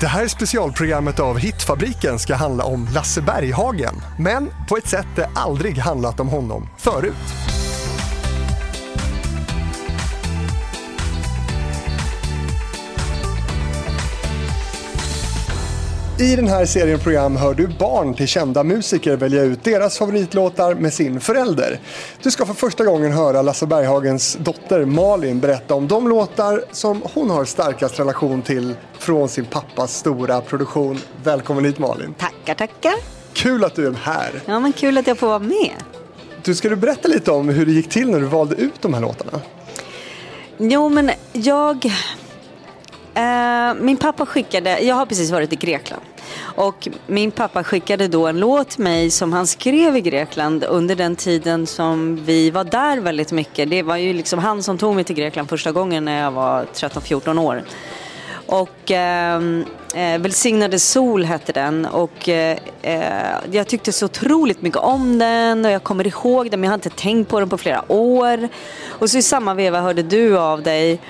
Det här specialprogrammet av Hitfabriken ska handla om Lasse Berghagen, men på ett sätt det aldrig handlat om honom förut. I den här serien program hör du barn till kända musiker välja ut deras favoritlåtar med sin förälder. Du ska för första gången höra Lasse Berghagens dotter Malin berätta om de låtar som hon har starkast relation till från sin pappas stora produktion. Välkommen hit Malin! Tackar, tackar! Kul att du är här! Ja, men kul att jag får vara med. Du, ska du berätta lite om hur det gick till när du valde ut de här låtarna? Jo, men jag... Eh, min pappa skickade, jag har precis varit i Grekland. Och min pappa skickade då en låt till mig som han skrev i Grekland under den tiden som vi var där väldigt mycket. Det var ju liksom han som tog mig till Grekland första gången när jag var 13-14 år. Och ehm, eh, Välsignade sol hette den och eh, eh, jag tyckte så otroligt mycket om den och jag kommer ihåg den men jag har inte tänkt på den på flera år. Och så i samma veva hörde du av dig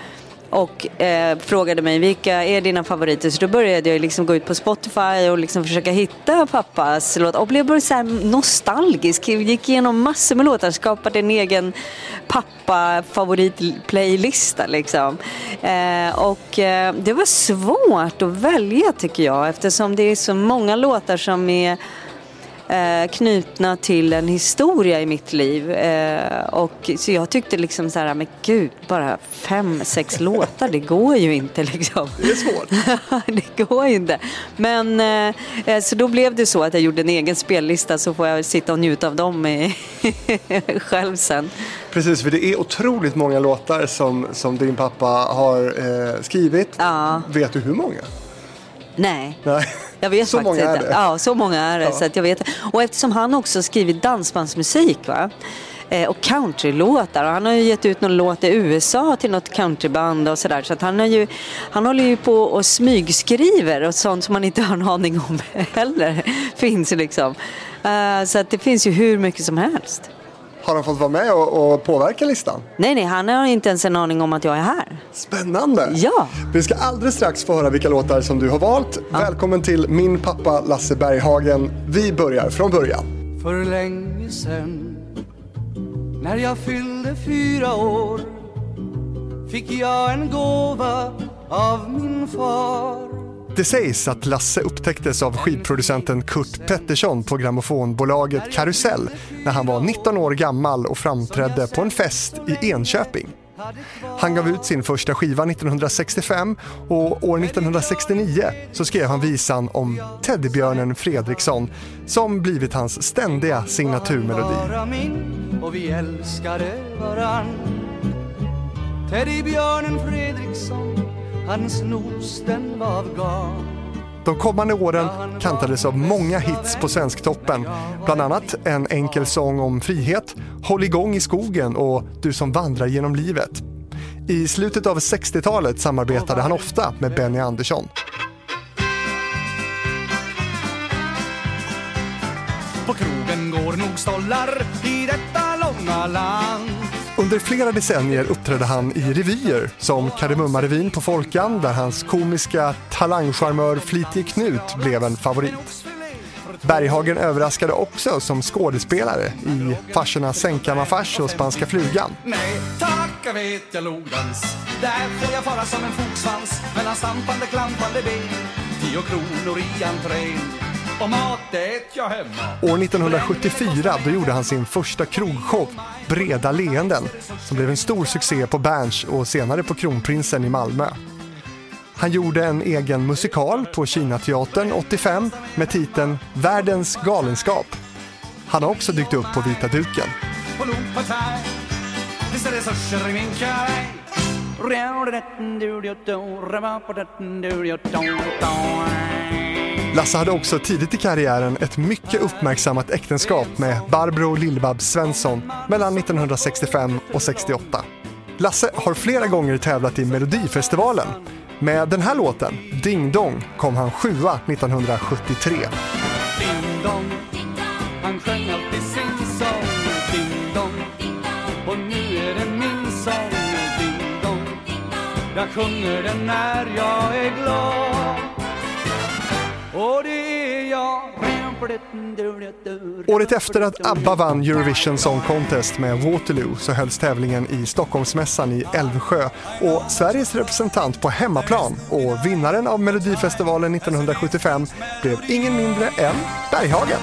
och eh, frågade mig vilka är dina favoriter. Så då började jag liksom gå ut på Spotify och liksom försöka hitta pappas låt och blev bara så här nostalgisk. Jag gick igenom massor med låtar, skapade en egen pappa favoritplaylista liksom. Eh, och eh, det var svårt att välja tycker jag eftersom det är så många låtar som är eh, knutna till en historia i mitt liv. Eh, och, så jag tyckte liksom så här, men gud, bara fem, sex låtar, det går ju inte liksom. Det är svårt. det går ju inte. Men eh, eh, så då blev det så att jag gjorde en egen spellista så får jag sitta och njuta av dem i, själv sen. Precis, för det är otroligt många låtar som, som din pappa har eh, skrivit. Ja. Vet du hur många? Nej. Nej. Jag vet så faktiskt många är det. Ja, så många är det. Ja. Så att jag vet. Och eftersom han också skrivit dansbandsmusik va? Eh, och countrylåtar. Och han har ju gett ut någon låt i USA till något countryband och sådär. Så att han, har ju, han håller ju på och smygskriver och sånt som man inte har en aning om heller. Finns liksom. Eh, så att det finns ju hur mycket som helst. Har han fått vara med och, och påverka listan? Nej, nej, han har inte ens en aning om att jag är här. Spännande! Ja. Vi ska alldeles strax få höra vilka låtar som du har valt. Välkommen till min pappa Lasse Berghagen. Vi börjar från början. För länge sen När jag fyllde fyra år Fick jag en gåva av min far det sägs att Lasse upptäcktes av skivproducenten Kurt Pettersson på grammofonbolaget Karusell när han var 19 år gammal och framträdde på en fest i Enköping. Han gav ut sin första skiva 1965 och år 1969 så skrev han visan om teddybjörnen Fredriksson som blivit hans ständiga signaturmelodi. Och vi älskade varann Teddybjörnen Fredriksson Hans nos den var av garn De kommande åren kantades av många hits på Svensktoppen. Bland annat En enkel sång om frihet, Håll igång i skogen och Du som vandrar genom livet. I slutet av 60-talet samarbetade han ofta med Benny Andersson. På krogen går nog stollar i detta långa land under flera decennier uppträdde han i revyer som Kardemummarevyn på Folkan där hans komiska talangcharmör Flitig Knut blev en favorit. Berghagen överraskade också som skådespelare i farserna Sängkammarfars och Spanska flugan. Nej, tacka vet jag lodans Där får jag fara som en fogsvans Mellan stampande, klampande ben Tio kronor i entrén och mat ät jag hemma År 1974 då gjorde han sin första krogshow, Breda leenden, som blev en stor succé på Berns och senare på Kronprinsen i Malmö. Han gjorde en egen musikal på Kinateatern 85 med titeln Världens galenskap. Han har också dykt upp på vita duken. Lasse hade också tidigt i karriären ett mycket uppmärksammat äktenskap med Barbro Lill-Babs Svensson mellan 1965 och 68. Lasse har flera gånger tävlat i Melodifestivalen. Med den här låten, Ding Dong, kom han sjua 1973. Ding dong Han sjöng alltid sin sång Ding dong Och nu är det min sång Ding dong Jag sjunger den när jag är glad och det är jag. Året efter att ABBA vann Eurovision Song Contest med Waterloo så hölls tävlingen i Stockholmsmässan i Älvsjö och Sveriges representant på hemmaplan och vinnaren av Melodifestivalen 1975 blev ingen mindre än Berghagen.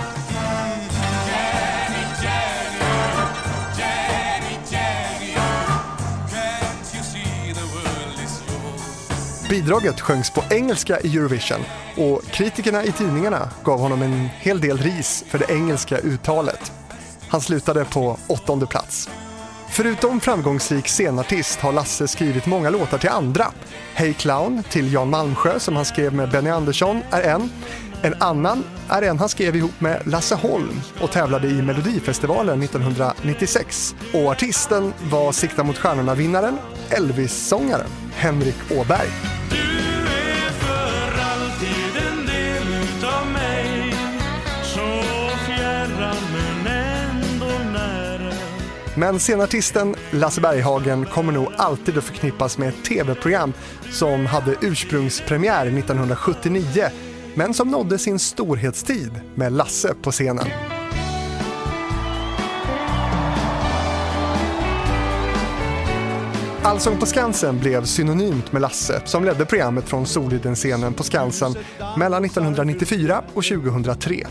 Bidraget sjöngs på engelska i Eurovision och kritikerna i tidningarna gav honom en hel del ris för det engelska uttalet. Han slutade på åttonde plats. Förutom framgångsrik scenartist har Lasse skrivit många låtar till andra. Hey Clown till Jan Malmsjö som han skrev med Benny Andersson är en. En annan är en han skrev ihop med Lasse Holm och tävlade i Melodifestivalen 1996. Och artisten var Sikta mot stjärnorna-vinnaren, Elvis-sångaren Henrik Åberg. Men scenartisten Lasse Berghagen kommer nog alltid att förknippas med ett tv-program som hade ursprungspremiär 1979 men som nådde sin storhetstid med Lasse på scenen. Allsång på Skansen blev synonymt med Lasse som ledde programmet från Soliden-scenen på Skansen mellan 1994 och 2003.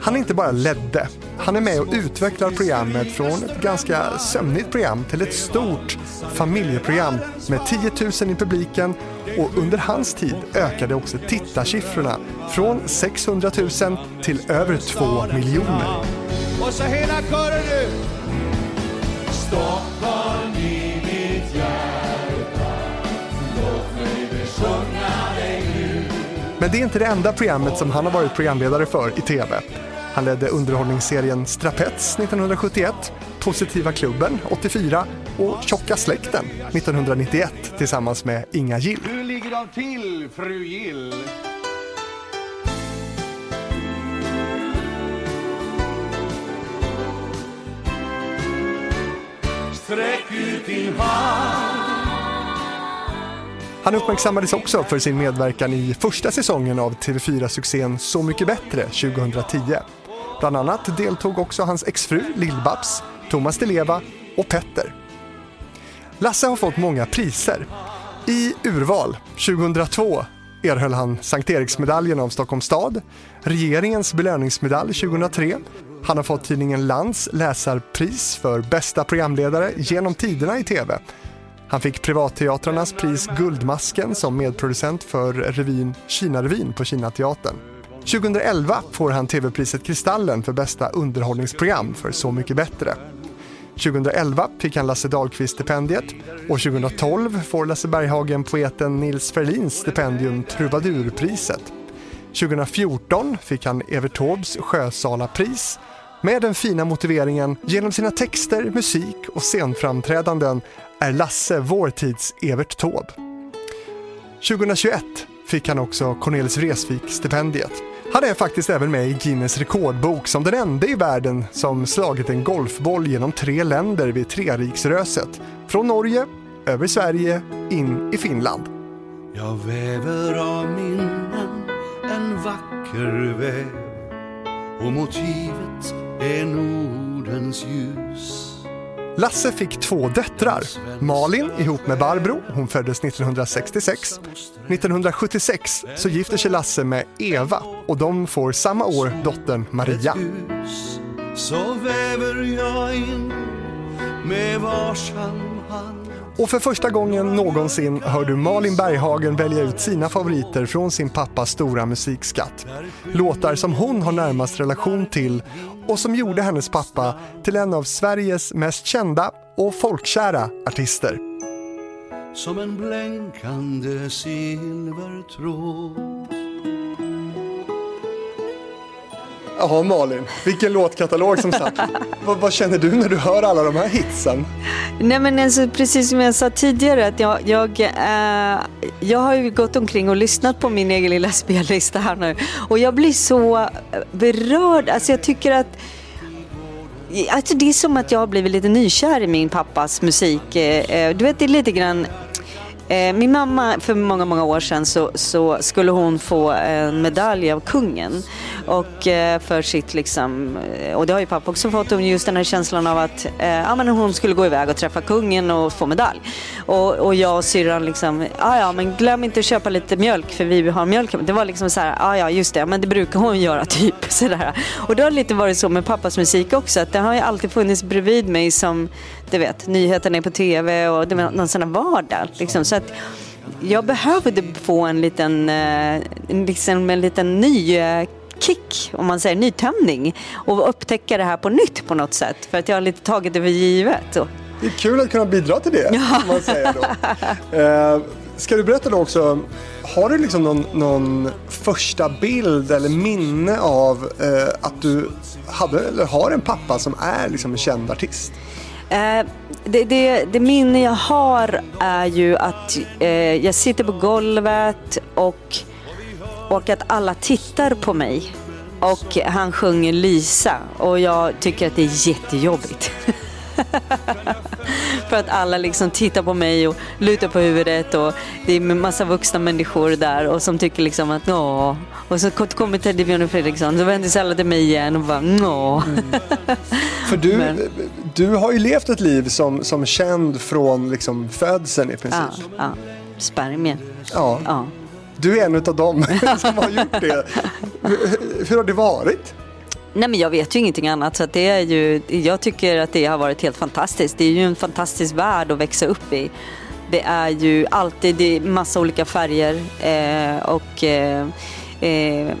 Han inte bara ledde, han är med och utvecklar programmet från ett ganska sömnigt program till ett stort familjeprogram med 10 000 i publiken och under hans tid ökade också tittarsiffrorna från 600 000 till över 2 miljoner. Och så hela kören nu! Stockholm Men det är inte det enda programmet som han har varit programledare för i TV. Han ledde underhållningsserien Strapets 1971, Positiva klubben 84 och Tjocka släkten 1991 tillsammans med Inga Gill. Hur ligger de till, fru Gill? Sträck ut din hand han uppmärksammades också för sin medverkan i första säsongen av TV4-succén Så mycket bättre 2010. Bland annat deltog också hans exfru Lill-Babs, Thomas Di Leva och Petter. Lasse har fått många priser. I urval 2002 erhöll han Sankt Eriksmedaljen av Stockholms stad, regeringens belöningsmedalj 2003. Han har fått tidningen Lands läsarpris för bästa programledare genom tiderna i TV. Han fick Privatteatrarnas pris Guldmasken som medproducent för revyn Kina-revyn på Kinateatern. 2011 får han TV-priset Kristallen för bästa underhållningsprogram för Så mycket bättre. 2011 fick han Lasse Dahlqvist-stipendiet och 2012 får Lasse Berghagen poeten Nils Ferlins stipendium Trubadurpriset. 2014 fick han Evert Taubes Sjösalapris med den fina motiveringen genom sina texter, musik och scenframträdanden är Lasse vår tids Evert Taube. 2021 fick han också Cornelis Vreeswijk-stipendiet. Han är faktiskt även med i Guinness rekordbok som den enda i världen som slagit en golfboll genom tre länder vid Treriksröset. Från Norge, över Sverige, in i Finland. Jag väver av minnen en vacker väv och motivet är Nordens ljus Lasse fick två döttrar. Malin ihop med Barbro, hon föddes 1966. 1976 så gifter sig Lasse med Eva och de får samma år dottern Maria. Så väver jag in med varsam hand och för första gången någonsin hör du Malin Berghagen välja ut sina favoriter från sin pappas stora musikskatt. Låtar som hon har närmast relation till och som gjorde hennes pappa till en av Sveriges mest kända och folkkära artister. som en blänkande silvertråd Ja Malin, vilken låtkatalog som sagt. vad, vad känner du när du hör alla de här hitsen? Nej men alltså, precis som jag sa tidigare att jag, jag, eh, jag har ju gått omkring och lyssnat på min egen lilla spellista här nu och jag blir så eh, berörd. Alltså jag tycker att Alltså det är som att jag har blivit lite nykär i min pappas musik. Eh, Du vet, det är lite grann Eh, min mamma, för många, många år sedan så, så, skulle hon få en medalj av kungen. Och eh, för sitt liksom, eh, och det har ju pappa också fått, just den här känslan av att eh, ja, men hon skulle gå iväg och träffa kungen och få medalj. Och, och jag och syrran liksom, ah, ja men glöm inte att köpa lite mjölk för vi har mjölk. Det var liksom så här, ah, ja just det, men det brukar hon göra typ. Sådär. Och det har lite varit så med pappas musik också, att det har ju alltid funnits bredvid mig som du vet, nyheterna är på tv och det var någon sån vardag. Liksom. Så att jag behövde få en liten, eh, liksom en liten ny eh, kick, om man säger nytändning och upptäcka det här på nytt på något sätt. För att jag har lite tagit det för givet. Det är kul att kunna bidra till det, ja. man säger då. Eh, ska du berätta då också, har du liksom någon, någon första bild eller minne av eh, att du hade eller har en pappa som är liksom en känd artist? Eh, det, det, det, minne jag har är ju att eh, jag sitter på golvet och, och att alla tittar på mig. Och han sjunger Lisa och jag tycker att det är jättejobbigt. För att alla liksom tittar på mig och lutar på huvudet och det är en massa vuxna människor där och som tycker liksom att åh. Och så kommer Teddy Björn och Fredriksson så vänder sig alla till mig igen och bara åh. Mm. För du, Men... du har ju levt ett liv som, som känd från liksom födseln i princip. Ja, ja. spermie. Ja. ja. Du är en av dem som har gjort det. Hur har det varit? Nej men jag vet ju ingenting annat så det är ju, jag tycker att det har varit helt fantastiskt. Det är ju en fantastisk värld att växa upp i. Det är ju alltid det massa olika färger eh, och eh, eh,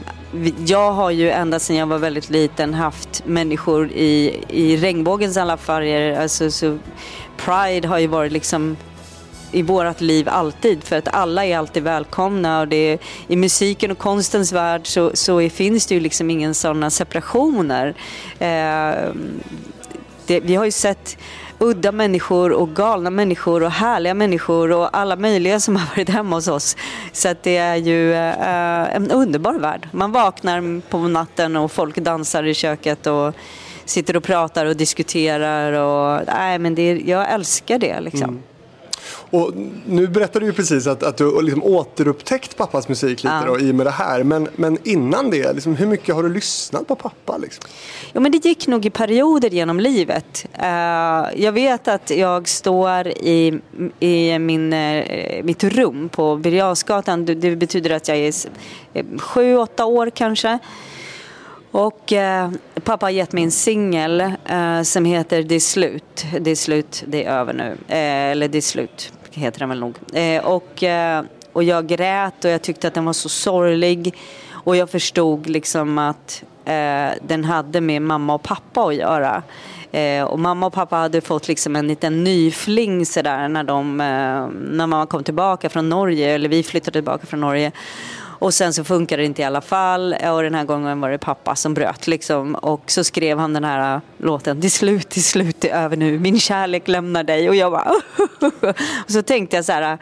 jag har ju ända sedan jag var väldigt liten haft människor i, i regnbågens alla färger. Alltså, så Pride har ju varit liksom i vårt liv alltid för att alla är alltid välkomna och det är, i musiken och konstens värld så, så är, finns det ju liksom ingen sådana separationer. Eh, det, vi har ju sett udda människor och galna människor och härliga människor och alla möjliga som har varit hemma hos oss. Så att det är ju eh, en underbar värld. Man vaknar på natten och folk dansar i köket och sitter och pratar och diskuterar och nej men det, jag älskar det liksom. Mm. Och nu berättade du precis att, att du liksom återupptäckt pappas musik lite ja. då, i och med det här. Men, men innan det, liksom, hur mycket har du lyssnat på pappa? Liksom? Jo, men det gick nog i perioder genom livet. Uh, jag vet att jag står i, i min, uh, mitt rum på Birger Det betyder att jag är sju, åtta år kanske. Och eh, pappa har gett mig en singel eh, som heter Det är slut. Det är slut, det är över nu. Eh, eller Det är slut heter den väl nog. Eh, och, eh, och jag grät och jag tyckte att den var så sorglig. Och jag förstod liksom att eh, den hade med mamma och pappa att göra. Eh, och mamma och pappa hade fått liksom en liten nyfling sådär när, de, eh, när mamma kom tillbaka från Norge, eller vi flyttade tillbaka från Norge. Och sen så funkade det inte i alla fall och den här gången var det pappa som bröt liksom. Och så skrev han den här äh, låten, till slut, till slut, det är över nu, min kärlek lämnar dig. Och jag bara, och så tänkte jag så här, äh,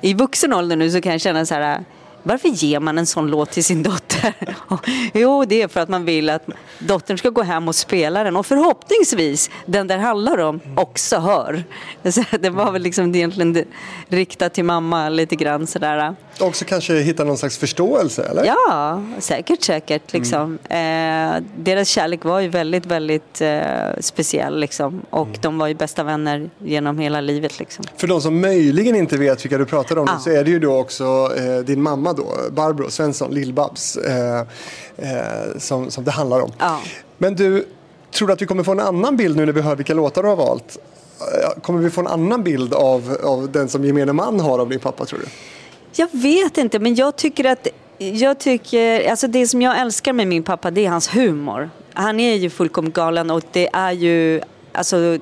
i vuxen ålder nu så kan jag känna så här, äh, varför ger man en sån låt till sin dotter? jo, det är för att man vill att dottern ska gå hem och spela den och förhoppningsvis den där handlar om också hör. Så det var väl liksom egentligen riktat till mamma lite grann sådär. Också kanske hitta någon slags förståelse eller? Ja, säkert säkert liksom. Mm. Eh, deras kärlek var ju väldigt, väldigt eh, speciell liksom och mm. de var ju bästa vänner genom hela livet liksom. För de som möjligen inte vet vilka du pratar om ah. så är det ju då också eh, din mamma då, Barbro Svensson, Lill-Babs, eh, eh, som, som det handlar om. Ja. Men du, tror du att vi kommer få en annan bild nu när vi hör vilka låtar du har valt? Eh, kommer vi få en annan bild av, av den som gemene man har av din pappa tror du? Jag vet inte, men jag tycker att jag tycker, alltså det som jag älskar med min pappa det är hans humor. Han är ju fullkomligt galen och det är ju Alltså,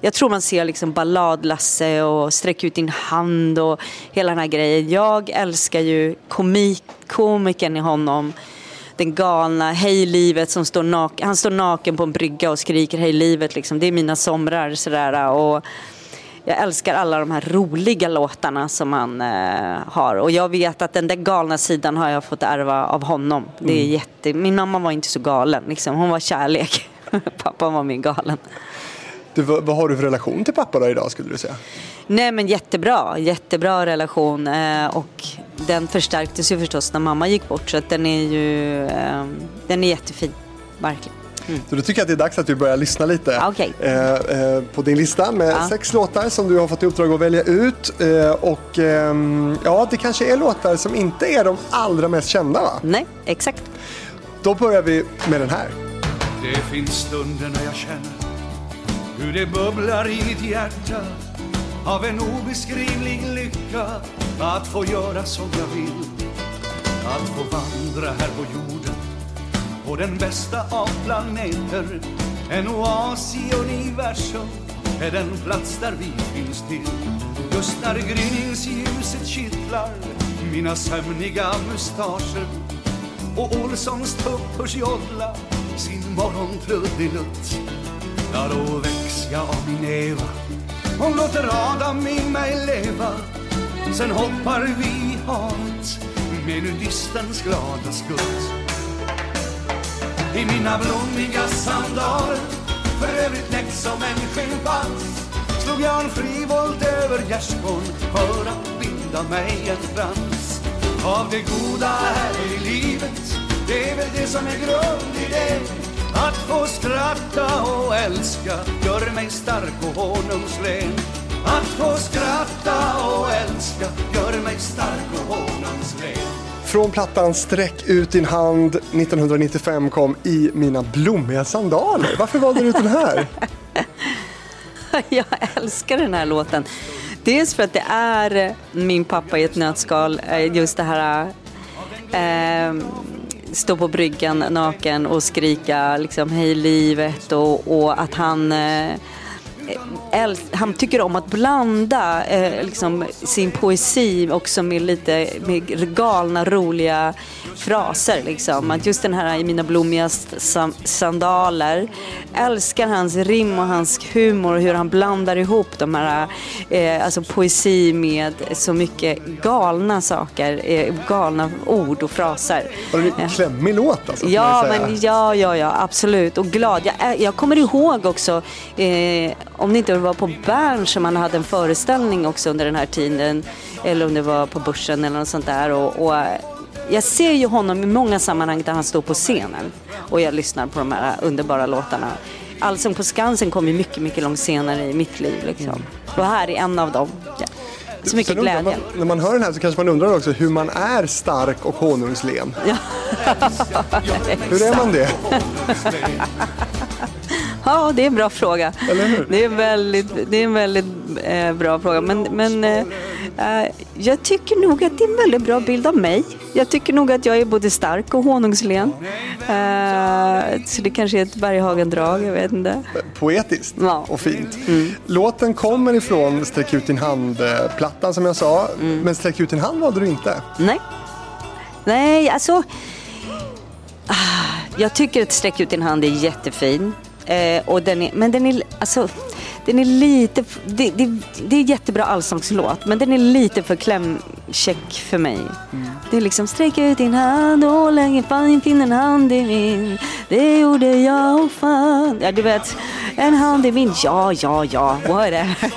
jag tror man ser liksom ballad-Lasse och Sträck ut din hand och hela den här grejen. Jag älskar ju komik, komikern i honom. Den galna, hej livet som står naken. Han står naken på en brygga och skriker hej livet liksom. Det är mina somrar sådär. Och jag älskar alla de här roliga låtarna som han eh, har. Och jag vet att den där galna sidan har jag fått ärva av honom. Det är mm. jätte... Min mamma var inte så galen liksom. Hon var kärlek. Pappa var mer galen. Du, vad har du för relation till pappa då idag skulle du säga? Nej men jättebra, jättebra relation eh, och den förstärktes ju förstås när mamma gick bort så att den är ju eh, den är jättefin, verkligen. Mm. Så då tycker jag att det är dags att vi börjar lyssna lite okay. eh, eh, på din lista med ja. sex låtar som du har fått i uppdrag att välja ut. Eh, och ehm, ja, det kanske är låtar som inte är de allra mest kända va? Nej, exakt. Då börjar vi med den här. Det finns stunder när jag känner hur det bubblar i mitt hjärta av en obeskrivlig lycka att få göra som jag vill. Att få vandra här på jorden på den bästa av planeter. En oas i universum är den plats där vi finns till. Just när gryningsljuset kittlar mina sömniga mustascher och Olssons tuppers joddla sin morgontrudelutt. Ja, då väcks jag av min Eva hon låter Adam i mig leva Sen hoppar vi i havet med nudistens glada skutt i mina blommiga sandaler för övrigt näck som en schimpans slog jag en frivolt över gärdsgården för att binda mig en krans av det goda här i livet det är väl det som är grund i det. Att få skratta och älska gör mig stark och honungslen. Att få skratta och älska gör mig stark och honungslen. Från plattan Sträck ut din hand 1995 kom I mina blommiga sandaler. Varför valde du ut den här? Jag älskar den här låten. Dels för att det är eh, min pappa i ett nötskal. Eh, just det här eh, ehm, stå på bryggan naken och skrika liksom hej livet och, och att han eh, han tycker om att blanda eh, liksom, sin poesi också med lite med galna, roliga fraser. Liksom. Att just den här i mina blommiga sandaler. Älskar hans rim och hans humor, hur han blandar ihop de här eh, alltså poesi med så mycket galna saker, eh, galna ord och fraser. Var det en klämmig låt alltså? Ja, men, ja, ja, ja, absolut. Och glad. Jag, eh, jag kommer ihåg också eh, om det inte var på Bern som han hade en föreställning också under den här tiden, eller om det var på Börsen eller något sånt där. Och, och jag ser ju honom i många sammanhang där han står på scenen och jag lyssnar på de här underbara låtarna. Allsång på Skansen kom ju mycket, mycket långt senare i mitt liv. Liksom. Och här är en av dem. Ja. Så mycket glädje. Man, när man hör den här så kanske man undrar också hur man är stark och honungslen. Ja. hur är man det? Ja, det är en bra fråga. Det är, väldigt, det är en väldigt eh, bra fråga. Men, men eh, eh, jag tycker nog att det är en väldigt bra bild av mig. Jag tycker nog att jag är både stark och honungslen. Eh, så det kanske är ett Berghagen-drag, jag vet inte. Poetiskt ja. och fint. Mm. Låten kommer ifrån Sträck ut din hand-plattan som jag sa. Mm. Men Sträck ut din hand valde du inte. Nej. Nej, alltså. Ah, jag tycker att Sträck ut din hand är jättefin. Eh, och den är, men den är, alltså, den är lite, det, det, det är jättebra allsångslåt men den är lite för klämkäck för mig. Mm. Det är liksom sträck ut din hand och lägg fan fin en hand i min. Det gjorde jag och fan. Ja du vet, en hand i min. Ja, ja, ja, whatever.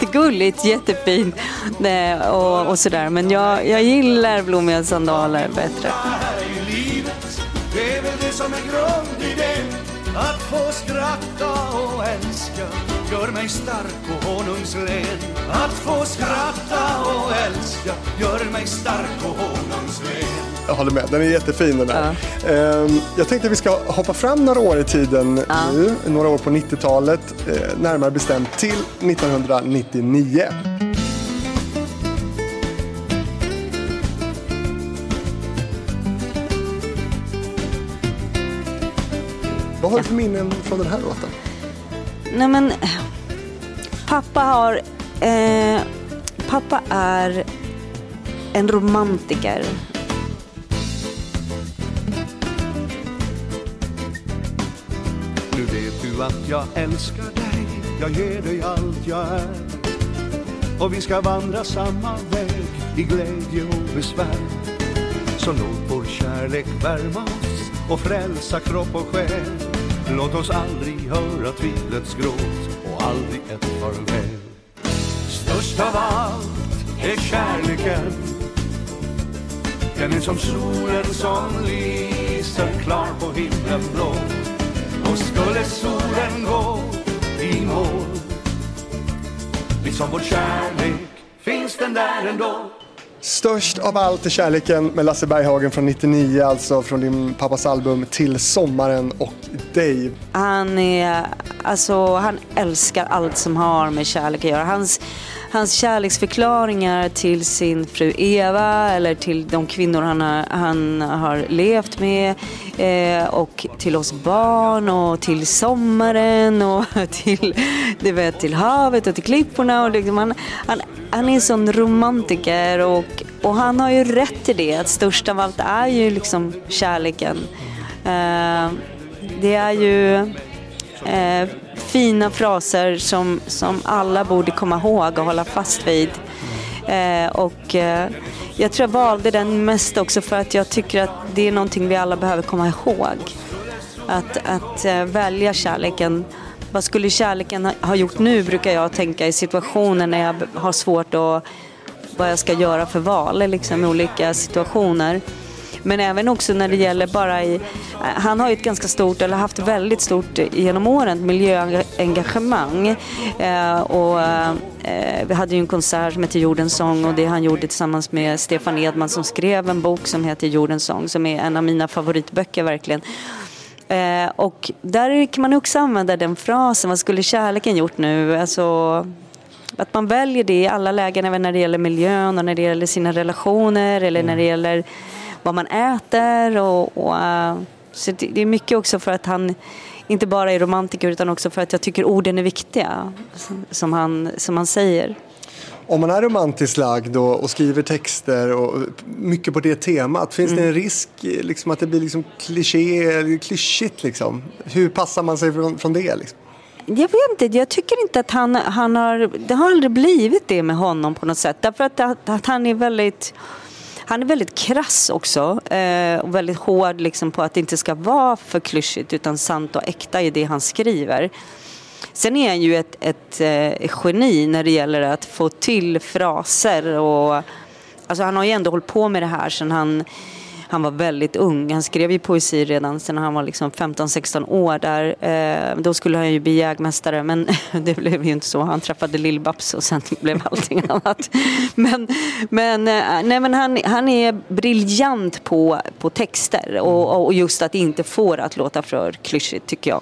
det är gulligt, jättefint eh, och, och sådär men jag, jag gillar blommiga sandaler bättre. Det är väl det som är grund Att få skratta och älska gör mig stark och honungslen Att få skratta och älska gör mig stark och honungslen Jag håller med, den är jättefin den där. Ja. Ehm, jag tänkte att vi ska hoppa fram några år i tiden ja. nu, några år på 90-talet, eh, närmare bestämt till 1999. Vad har du för minnen från den här låten? Nej men, pappa har... Eh, pappa är en romantiker. Nu vet du att jag älskar dig, jag ger dig allt jag är. Och vi ska vandra samma väg i glädje och besvär. Så låt vår kärlek värma oss och frälsa kropp och själ. Låt oss aldrig höra tvivlets gråt och aldrig ett farväl. Störst av allt är kärleken. Den är som solen som lyser klar på himlen blå. Och skulle solen gå i mål, liksom vår kärlek, finns den där ändå. Störst av allt är kärleken med Lasse Berghagen från 99, alltså från din pappas album Till sommaren och dig. Han, är, alltså, han älskar allt som har med kärlek att göra. Hans, hans kärleksförklaringar till sin fru Eva eller till de kvinnor han har, han har levt med eh, och till oss barn och till sommaren och till, du vet, till havet och till klipporna. Och liksom, han, han, han är en sån romantiker och, och han har ju rätt i det att störst av allt är ju liksom kärleken. Eh, det är ju eh, fina fraser som, som alla borde komma ihåg och hålla fast vid. Eh, och eh, jag tror jag valde den mest också för att jag tycker att det är någonting vi alla behöver komma ihåg. Att, att eh, välja kärleken. Vad skulle kärleken ha, ha gjort nu brukar jag tänka i situationer när jag har svårt att vad jag ska göra för val liksom, i olika situationer. Men även också när det gäller bara i... Han har ju ett ganska stort, eller haft väldigt stort genom åren, miljöengagemang. Eh, och, eh, vi hade ju en konsert som heter Jordens sång och det han gjorde tillsammans med Stefan Edman som skrev en bok som heter Jordens sång som är en av mina favoritböcker verkligen. Eh, och där kan man också använda den frasen, vad skulle kärleken gjort nu? Alltså, att man väljer det i alla lägen, även när det gäller miljön och när det gäller sina relationer eller när det gäller vad man äter. Och, och uh, så det, det, är mycket också för att han inte bara är romantiker utan också för att jag tycker orden är viktiga, som han, som han säger. Om man är romantiskt lagd och, och, skriver texter och mycket på det temat, finns mm. det en risk liksom, att det blir liksom kliché, klyschigt? Liksom? Hur passar man sig från, från det? Liksom? Jag vet inte, jag tycker inte att han, han har, det har aldrig blivit det med honom på något sätt. Därför att, att, att han är väldigt han är väldigt krass också eh, och väldigt hård liksom på att det inte ska vara för klyschigt utan sant och äkta i det han skriver. Sen är han ju ett, ett, ett eh, geni när det gäller att få till fraser och alltså han har ju ändå hållit på med det här sedan han han var väldigt ung. Han skrev ju poesi redan sedan han var liksom 15-16 år. Där. Eh, då skulle han ju bli jägmästare men det blev ju inte så. Han träffade Lill-Babs och sen blev allting annat. Men, men, eh, nej, men han, han är briljant på, på texter och, och just att inte få det att låta för klyschigt tycker jag.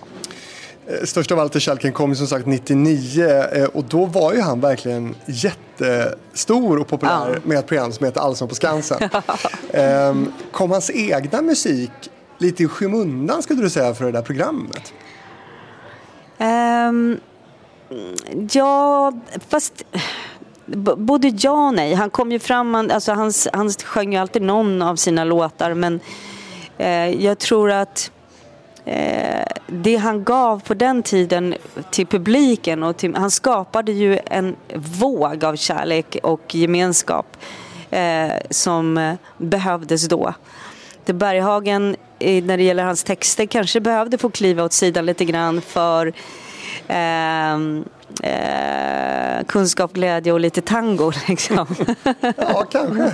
Eh, störst av allt är kärleken kom som sagt 99 eh, och då var ju han verkligen jättestor och populär ja. med ett program som heter Allsång på Skansen. Ehm, kom hans egna musik lite i skymundan skulle du säga för det där programmet? Um, ja, fast både ja och nej. Han kom ju fram, alltså han, han sjöng ju alltid någon av sina låtar men eh, jag tror att eh, det han gav på den tiden till publiken och till, han skapade ju en våg av kärlek och gemenskap eh, som behövdes då. Det Berghagen eh, när det gäller hans texter kanske behövde få kliva åt sidan lite grann för eh, eh, kunskap, glädje och lite tango. Liksom. ja, kanske.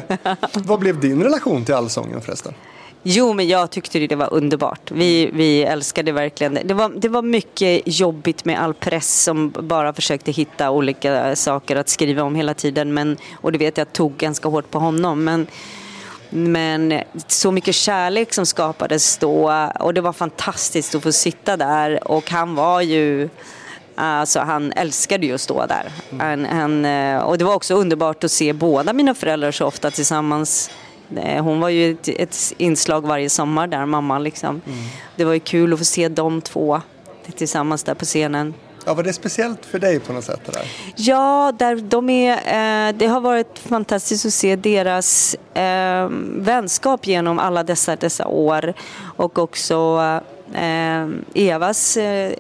Vad blev din relation till allsången förresten? Jo, men jag tyckte det var underbart. Vi, vi älskade verkligen det. Det var, det var mycket jobbigt med all press som bara försökte hitta olika saker att skriva om hela tiden. Men, och det vet jag tog ganska hårt på honom. Men, men så mycket kärlek som skapades då och det var fantastiskt att få sitta där och han var ju Alltså han älskade ju att stå där. Han, han, och det var också underbart att se båda mina föräldrar så ofta tillsammans hon var ju ett, ett, inslag varje sommar där, mamman liksom. Mm. Det var ju kul att få se de två tillsammans där på scenen. Ja, var det speciellt för dig på något sätt? Där? Ja, där de är, eh, det har varit fantastiskt att se deras eh, vänskap genom alla dessa, dessa år och också eh, Evas eh,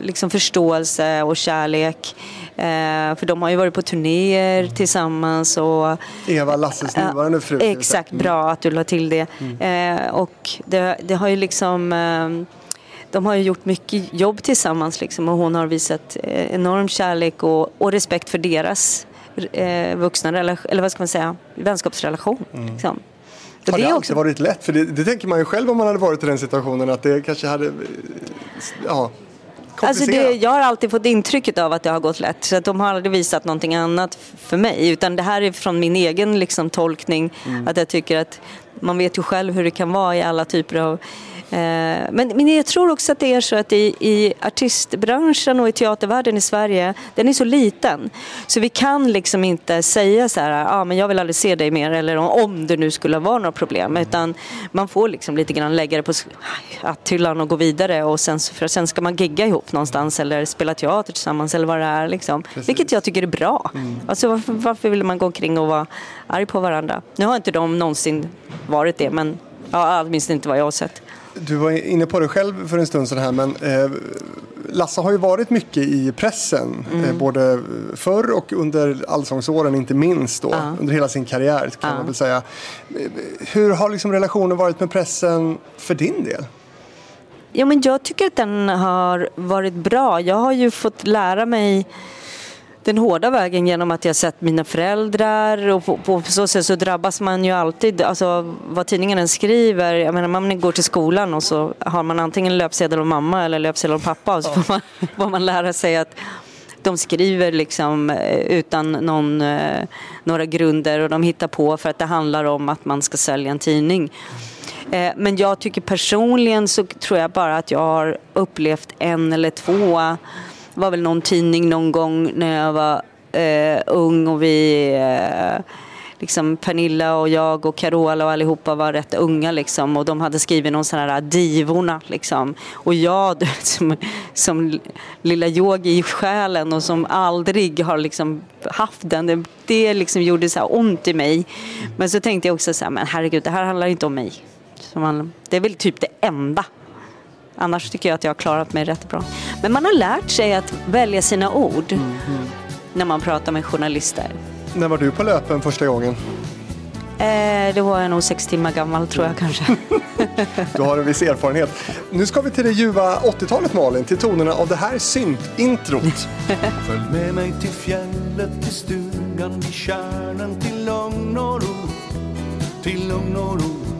liksom förståelse och kärlek. Eh, för de har ju varit på turnéer tillsammans. Och, Eva, Lasses nuvarande fru. Exakt, bra att du la till det. Mm. Eh, och det, det, har ju liksom de har ju gjort mycket jobb tillsammans liksom, och hon har visat eh, enorm kärlek och, och respekt för deras eh, vuxna eller vad ska man säga, vänskapsrelation. Mm. Liksom. Har det, det också varit lätt? För det, det, tänker man ju själv om man hade varit i den situationen att det kanske hade, ja, Alltså det, jag har alltid fått intrycket av att det har gått lätt. Så att de har aldrig visat någonting annat för mig. Utan det här är från min egen liksom, tolkning. Mm. Att jag tycker att man vet ju själv hur det kan vara i alla typer av men, men jag tror också att det är så att i, i artistbranschen och i teatervärlden i Sverige, den är så liten. Så vi kan liksom inte säga så här, ah, men jag vill aldrig se dig mer eller om det nu skulle vara några problem. Utan man får liksom lite grann lägga det på hyllan och gå vidare och sen, för sen ska man gigga ihop någonstans eller spela teater tillsammans eller vad det är. Liksom. Vilket jag tycker är bra. Mm. Alltså varför, varför vill man gå omkring och vara arg på varandra? Nu har inte de någonsin varit det men ja, åtminstone inte vad jag har sett. Du var inne på det själv för en stund sedan här men eh, Lasse har ju varit mycket i pressen. Mm. Eh, både förr och under allsångsåren inte minst då. Ja. Under hela sin karriär kan ja. man väl säga. Hur har liksom relationen varit med pressen för din del? Ja, men jag tycker att den har varit bra. Jag har ju fått lära mig den hårda vägen genom att jag sett mina föräldrar och på, på, så sätt så drabbas man ju alltid, alltså vad tidningen än skriver, jag menar man går till skolan och så har man antingen löpsedel av mamma eller löpsedel av pappa. Och så får man, får man lära sig att de skriver liksom eh, utan någon, eh, några grunder och de hittar på för att det handlar om att man ska sälja en tidning. Eh, men jag tycker personligen så tror jag bara att jag har upplevt en eller två det var väl någon tidning någon gång när jag var eh, ung och vi eh, liksom Pernilla och jag och Carola och allihopa var rätt unga liksom och de hade skrivit någon sån här eh, divorna liksom. Och jag som, som lilla yogi i själen och som aldrig har liksom haft den, det, det liksom gjorde så här ont i mig. Men så tänkte jag också så här, men herregud det här handlar inte om mig. Man, det är väl typ det enda Annars tycker jag att jag har klarat mig rätt bra. Men man har lärt sig att välja sina ord mm. när man pratar med journalister. När var du på löpen första gången? Eh, då var jag nog sex timmar gammal tror jag kanske. du har en viss erfarenhet. Nu ska vi till det ljuva 80-talet Malin, till tonerna av det här synt-introt. Följ med mig till fjället, till stugan, vid kärnen, till lugn och ro. Till lugn och ro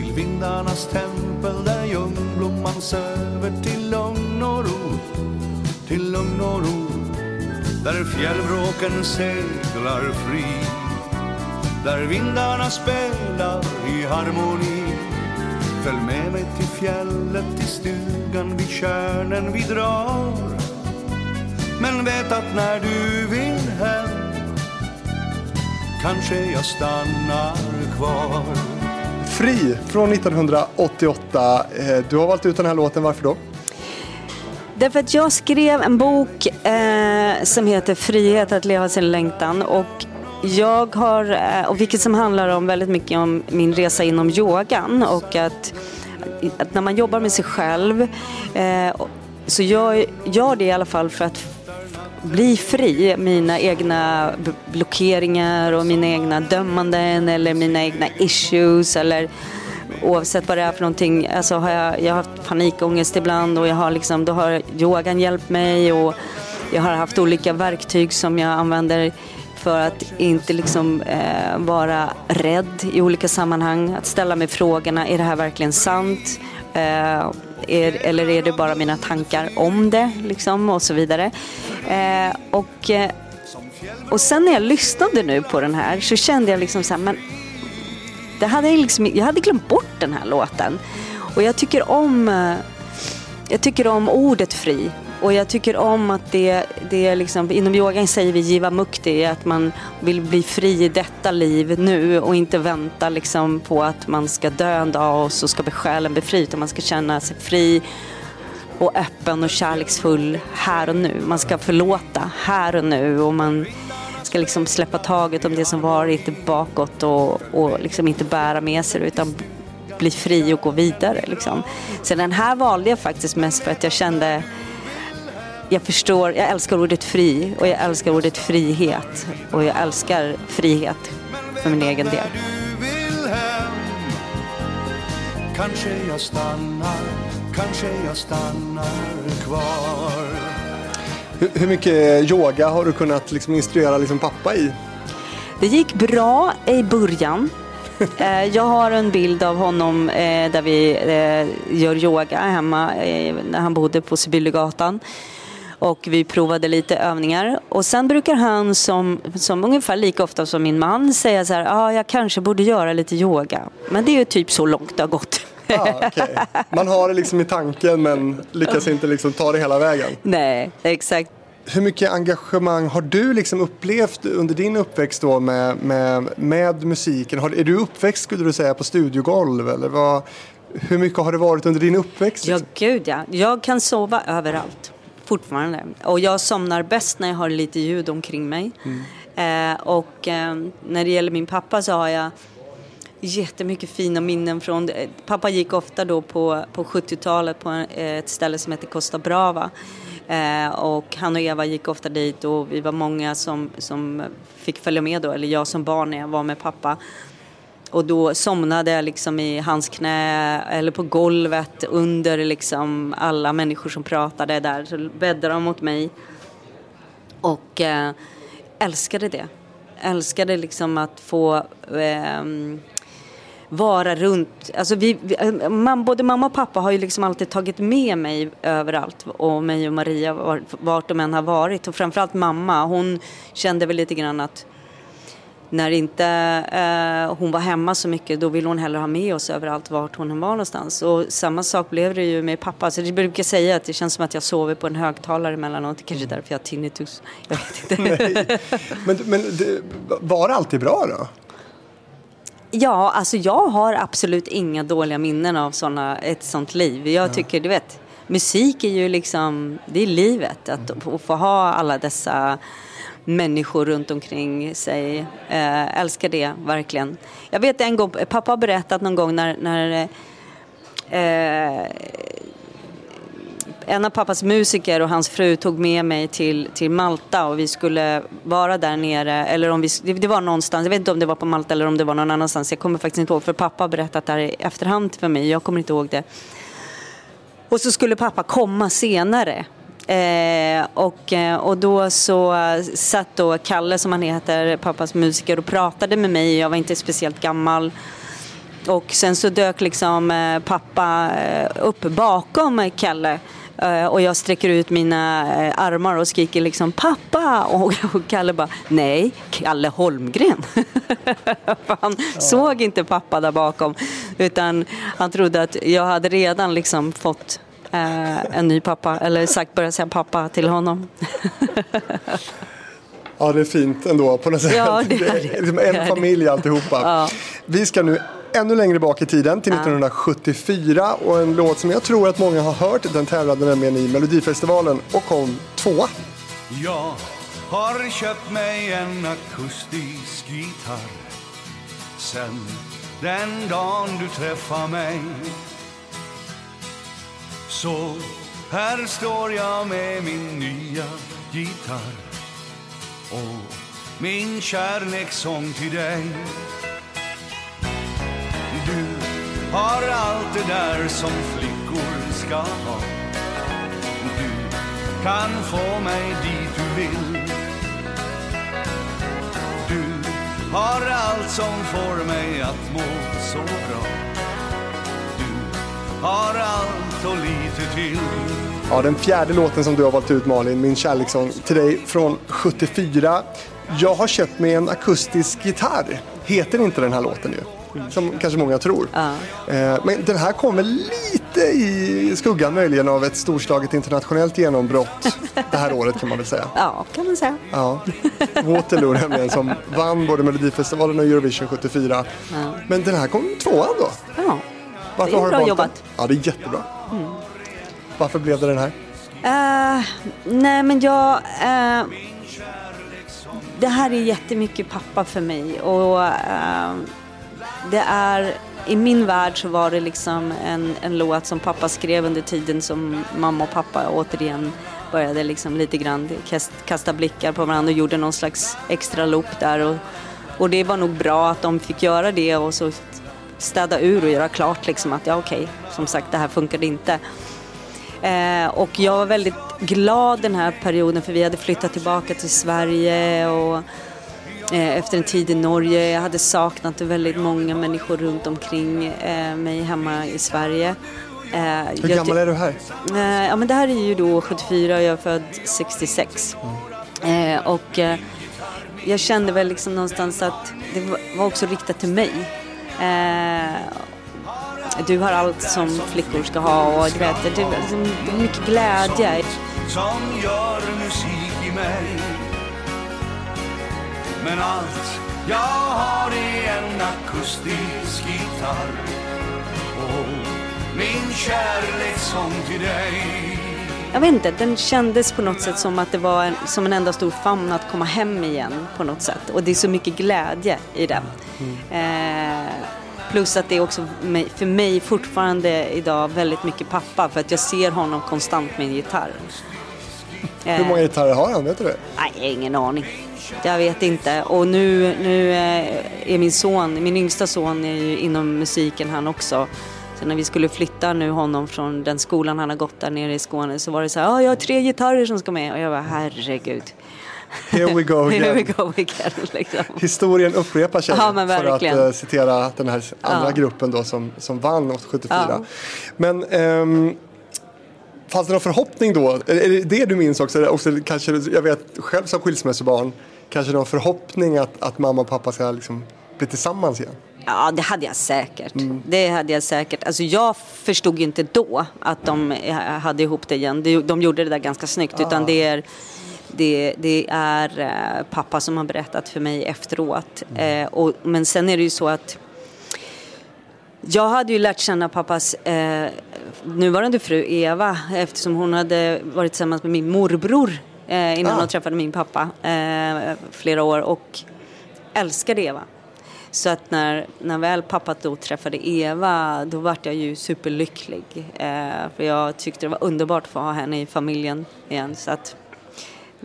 till vindarnas tempel där ljungblomman söver till lugn och ro, till lugn och ro. Där fjällvråken seglar fri, där vindarna spelar i harmoni. Följ med mig till fjället, till stugan vid tjärnen vi drar. Men vet att när du vill hem kanske jag stannar kvar. Fri från 1988. Eh, du har valt ut den här låten, varför då? Därför att jag skrev en bok eh, som heter Frihet att leva sin längtan och jag har, eh, och vilket som handlar om väldigt mycket om min resa inom yogan och att, att när man jobbar med sig själv eh, så jag gör det i alla fall för att bli fri. Mina egna blockeringar och mina egna dömanden eller mina egna issues eller oavsett vad det är för någonting. Alltså har jag, jag har haft panikångest ibland och jag har liksom, då har yogan hjälpt mig och jag har haft olika verktyg som jag använder för att inte liksom eh, vara rädd i olika sammanhang. Att ställa mig frågorna, är det här verkligen sant? Eh, är, eller är det bara mina tankar om det liksom och så vidare. Eh, och, eh, och sen när jag lyssnade nu på den här så kände jag liksom så här, men det hade jag, liksom, jag hade glömt bort den här låten. Och jag tycker om, eh, jag tycker om ordet fri och jag tycker om att det, det är liksom, inom yogan säger vi jiva mukti, att man vill bli fri i detta liv nu och inte vänta liksom på att man ska dö en dag och så ska själen bli fri, utan man ska känna sig fri och öppen och kärleksfull här och nu. Man ska förlåta här och nu och man ska liksom släppa taget om det som varit bakåt och, och liksom inte bära med sig utan bli fri och gå vidare. Liksom. Så den här valde jag faktiskt mest för att jag kände jag förstår, jag älskar ordet fri och jag älskar ordet frihet och jag älskar frihet för min egen del. Kanske jag stannar, kanske jag stannar kvar Hur, hur mycket yoga har du kunnat liksom instruera liksom pappa i? Det gick bra i början. Eh, Jag har en bild av honom eh, där vi eh, gör yoga hemma när han bodde på Sibyllegatan. Och vi provade lite övningar. Och sen brukar han som, som ungefär lika ofta som min man säga så här, ja ah, jag kanske borde göra lite yoga. Men det är ju typ så långt det har gått. Ah, okej. Man har det liksom i tanken men lyckas inte liksom ta det hela vägen. Nej, exakt. Hur mycket engagemang har du liksom upplevt under din uppväxt då med, med, med musiken? Har, är du uppväxt skulle du säga på studiogolv eller vad, hur mycket har det varit under din uppväxt? Ja, liksom? gud ja. Jag kan sova överallt fortfarande. Och jag somnar bäst när jag har lite ljud omkring mig. Eh, och eh, när det gäller min pappa så har jag jättemycket fina minnen från... eh, Pappa gick ofta då på, på 70-talet på eh, ett ställe som heter Costa Brava. Eh, och han och Eva gick ofta dit och vi var många som, som fick följa med då, eller jag som barn när jag var med pappa. Och då somnade jag liksom i hans knä eller på golvet under liksom alla människor som pratade där. Så bäddade de mot mig. Och eh, älskade det. Älskade liksom att få eh, vara runt. Alltså vi, vi, eh, man, både mamma och pappa har ju liksom alltid tagit med mig överallt och mig och Maria vart de än har varit. Och framförallt mamma, hon kände väl lite grann att när inte eh, hon var hemma så mycket då ville hon hellre ha med oss överallt vart hon var någonstans. Och samma sak blev det ju med pappa. Så det brukar säga att det känns som att jag sover på en högtalare emellanåt. Det kanske är därför jag har tinnitus. Jag vet inte. Men, men det, var det alltid bra då? Ja, alltså jag har absolut inga dåliga minnen av såna, ett sånt liv. Jag tycker, du vet, musik är ju liksom, det är livet. Att få- få ha alla dessa människor runt omkring sig. Eh, älskar det verkligen. Jag vet en gång, pappa har berättat någon gång när, när eh, en av pappas musiker och hans fru tog med mig till, till Malta och vi skulle vara där nere. Eller om vi, det var någonstans, jag vet inte om det var på Malta eller om det var någon annanstans. Jag kommer faktiskt inte ihåg för pappa har berättat det här i efterhand för mig. Jag kommer inte ihåg det. Och så skulle pappa komma senare. Eh, och, eh, och då så satt då Kalle som han heter, pappas musiker och pratade med mig. Jag var inte speciellt gammal. Och sen så dök liksom eh, pappa upp bakom Kalle. Eh, och jag sträcker ut mina armar och skriker liksom pappa. Och, och Kalle bara nej, Kalle Holmgren. Han såg inte pappa där bakom. Utan han trodde att jag hade redan liksom fått eh, en ny pappa. Eller sagt börjat säga pappa till honom. Ja, det är fint ändå på något sätt. Ja, det är det. liksom Det är en familj alltihopa. Ja. Vi ska nu ännu längre bak i tiden till 1974 och en låt som jag tror att många har hört. Den tävlade nämligen i Melodifestivalen och kom tvåa. Jag har köpt mig en akustisk gitarr Sen den dagen du träffar mig så här står jag med min nya gitarr Och min kärlekssång till dig. Du har allt det där som flickor ska ha. Du kan få mig dit du vill. Du har allt som får mig att må så bra har allt och lite till Ja, den fjärde låten som du har valt ut Malin, Min kärlekssång till dig från 74. Jag har köpt mig en akustisk gitarr. Heter inte den här låten ju. Som kanske många tror. Ja. Eh, Men den här kommer lite i skuggan möjligen av ett storslaget internationellt genombrott det här året kan man väl säga. Ja, kan man säga. Ja. Waterloo nämligen som vann både Melodifestivalen och Eurovision 74. Men den här kom tvåan då. Ja. Varför Det är har du bra valt jobbat. Den? Ja, det är jättebra. Varför blev det den här? Eh, nej men jag... eh, det här är jättemycket pappa för mig och eh, det är... I min värld så var det liksom en, en låt som pappa skrev under tiden som mamma och pappa återigen började liksom lite grann kast, kasta blickar på varandra och gjorde någon slags extra loop där och, och det var nog bra att de fick göra det och så städa ur och göra klart liksom att ja okej, som sagt det här funkade inte. Eh, och jag var väldigt glad den här perioden för vi hade flyttat tillbaka till Sverige och eh, efter en tid i Norge. Jag hade saknat väldigt många människor runt omkring eh, mig hemma i Sverige. Eh, Hur gammal är du här? Eh, ja, men det här är ju då 74 och jag är född 66. Mm. Eh, och jag kände väl liksom någonstans att det var också riktat till mig. Du har allt som flickor ska ha och du vet, det, är mycket glädje. Som gör musik i mig Men allt jag har är en akustisk gitarr min kärlekssång till dig jag vet inte, den kändes på något sätt som att det var en, som en enda stor famn att komma hem igen på något sätt. Och det är så mycket glädje i den. Mm. Eh, plus att det är också för mig fortfarande idag väldigt mycket pappa för att jag ser honom konstant med en gitarr. Eh, Hur många gitarrer har han, vet du det? Nej, ingen aning. Jag vet inte. Och nu, nu eh, är min son, min yngsta son är ju inom musiken han också. Så när vi skulle flytta nu honom från den skolan han har gått där nere i Skåne så var det så här, ah, jag har tre gitarrer som ska med. Och jag var herregud. Here we go again. Here we go again liksom. Historien upprepar sig ja, för att uh, citera den här andra ja. gruppen då som, som vann 74. Ja. Men um, fanns det någon förhoppning då? Är det det du minns också? också kanske, jag vet själv som skilsmässobarn, kanske någon förhoppning att, att mamma och pappa ska liksom bli tillsammans igen? Ja, det hade jag säkert. Mm. Det hade jag säkert. Alltså jag förstod inte då att de hade ihop det igen. De gjorde det där ganska snyggt. Ah. Utan det är, det, det är eh, pappa som har berättat för mig efteråt. Mm. Eh, och, men sen är det ju så att jag hade ju lärt känna pappas eh, nuvarande fru Eva eftersom hon hade varit tillsammans med min morbror eh, innan ah. hon träffade min pappa eh, flera år och älskade Eva. Så att när, när väl pappa då träffade Eva, då vart jag ju superlycklig. Eh, för jag tyckte det var underbart att få ha henne i familjen igen. Så att,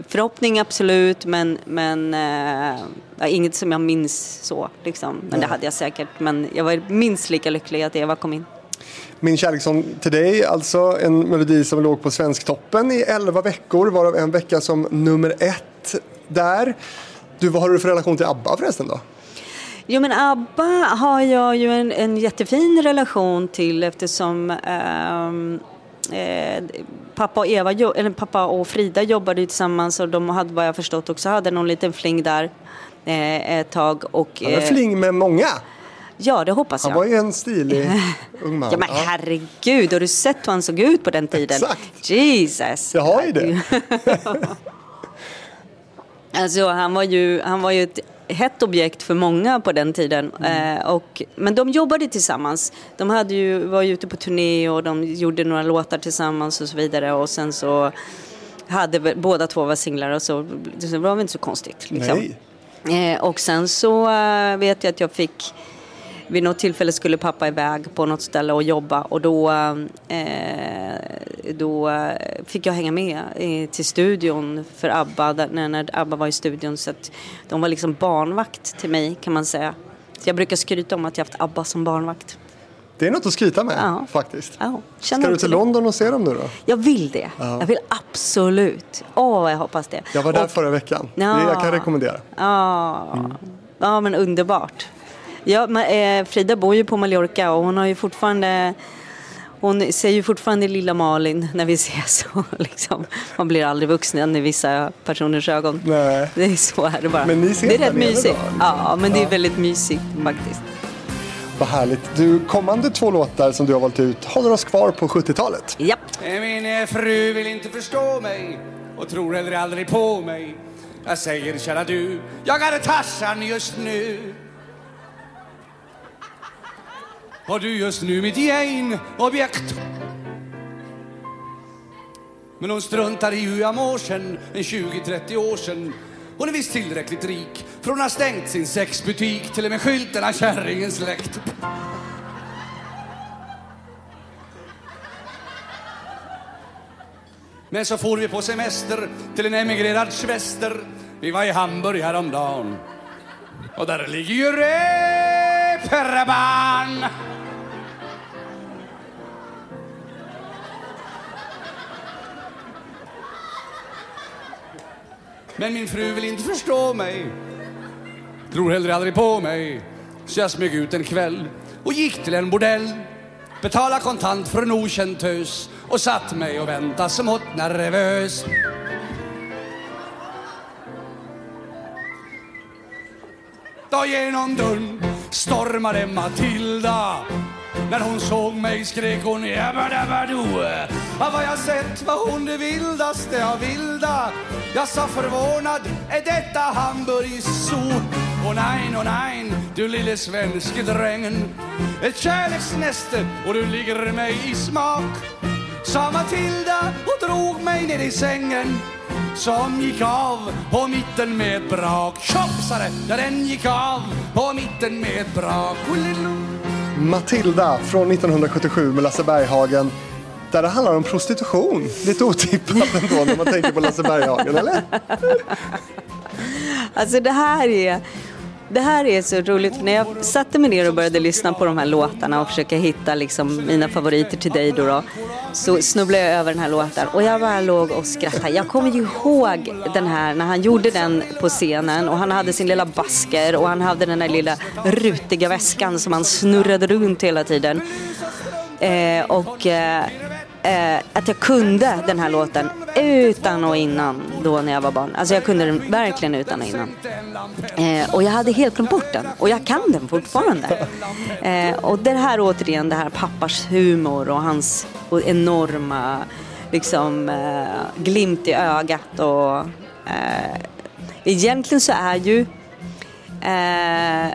förhoppning absolut, men, men eh, inget som jag minns så. Liksom. Men det hade jag säkert. Men jag var minst lika lycklig att Eva kom in. Min kärlekssång till dig, alltså en melodi som låg på Svensktoppen i elva veckor, varav en vecka som nummer ett där. Du, vad har du för relation till ABBA förresten då? Jo men ABBA har jag ju en, en jättefin relation till eftersom um, eh, pappa, och Eva, eller pappa och Frida jobbade tillsammans och de hade vad jag förstått också hade någon liten fling där eh, ett tag. Och, eh, fling med många? Ja, det hoppas jag. Han var ju en stilig ung man. Ja, men herregud, har du sett hur han såg ut på den tiden? Exakt. Jesus. Jag har ju det. alltså, han var ju, han var ju ett hett objekt för många på den tiden. Mm. Eh, och, men de jobbade tillsammans. De hade ju, var ju ute på turné och de gjorde några låtar tillsammans och så vidare. Och sen så hade båda två var singlar och så, det var väl inte så konstigt. Liksom. Eh, och sen så eh, vet jag att jag fick vid något tillfälle skulle pappa iväg på något ställe och jobba och då, eh, då fick jag hänga med till studion för ABBA, när, när ABBA var i studion. Så att de var liksom barnvakt till mig kan man säga. Så jag brukar skryta om att jag haft ABBA som barnvakt. Det är något att skryta med ja. faktiskt. Ja, Ska du till London och se dem nu då? Jag vill det. Ja. Jag vill absolut. Åh, jag hoppas det. Jag var där och, förra veckan. Ja, det jag kan rekommendera. Ja, mm. ja men underbart. Ja, men, eh, Frida bor ju på Mallorca och hon har ju fortfarande hon ser ju fortfarande lilla Malin när vi ses. liksom. Man blir aldrig vuxen i vissa personers ögon. Nej. Det är så är det bara. Men ni ses det är rätt mysigt. Då? Ja, men ja. det är väldigt mysigt faktiskt. Vad härligt. Du, kommande två låtar som du har valt ut håller oss kvar på 70-talet. Japp. Min eh, fru vill inte förstå mig och tror heller aldrig på mig. Jag säger kära du, jag är Tarzan just nu har du just nu mitt gäng objekt. Men hon struntar i hur jag mår sen en 20-30 år sen. Hon är visst tillräckligt rik för hon har stängt sin sexbutik till och med skylten har kärringen släckt Men så får vi på semester till en emigrerad svester. Vi var i Hamburg häromdagen. Och där ligger ju Reeperbahn Men min fru vill inte förstå mig. Tror heller aldrig på mig. Så jag smög ut en kväll och gick till en bordell. Betala kontant för en okänd tös och satt mig och väntade smått nervös. Då genom dörren stormade Matilda när hon såg mig skrek hon jabbadabbadoo Av vad jag sett var hon det vildaste av vilda Jag sa förvånad, är detta Hamburgs zoo? Och nej, och nej, du lille svenske drängen Ett kärleksnäste och du ligger mig i smak Sa Matilda och drog mig ner i sängen som gick av på mitten med ett brak. Tjopp, sa det, ja den gick av på mitten med ett brak. Matilda från 1977 med Lasse Berghagen. Där det handlar om prostitution. Lite otippat ändå när man tänker på Lasse Berghagen, eller? Alltså det här är det här är så roligt, för när jag satte mig ner och började lyssna på de här låtarna och försöka hitta liksom mina favoriter till dig då, då så snubblade jag över den här låten och jag bara låg och skrattade. Jag kommer ju ihåg den här när han gjorde den på scenen och han hade sin lilla basker och han hade den där lilla rutiga väskan som han snurrade runt hela tiden. Eh, och eh, eh, att jag kunde den här låten utan och innan då när jag var barn. Alltså jag kunde den verkligen utan och innan. Eh, och jag hade helt glömt bort den och jag kan den fortfarande. Eh, och det här återigen, det här pappas humor och hans enorma liksom eh, glimt i ögat och eh, egentligen så är ju eh,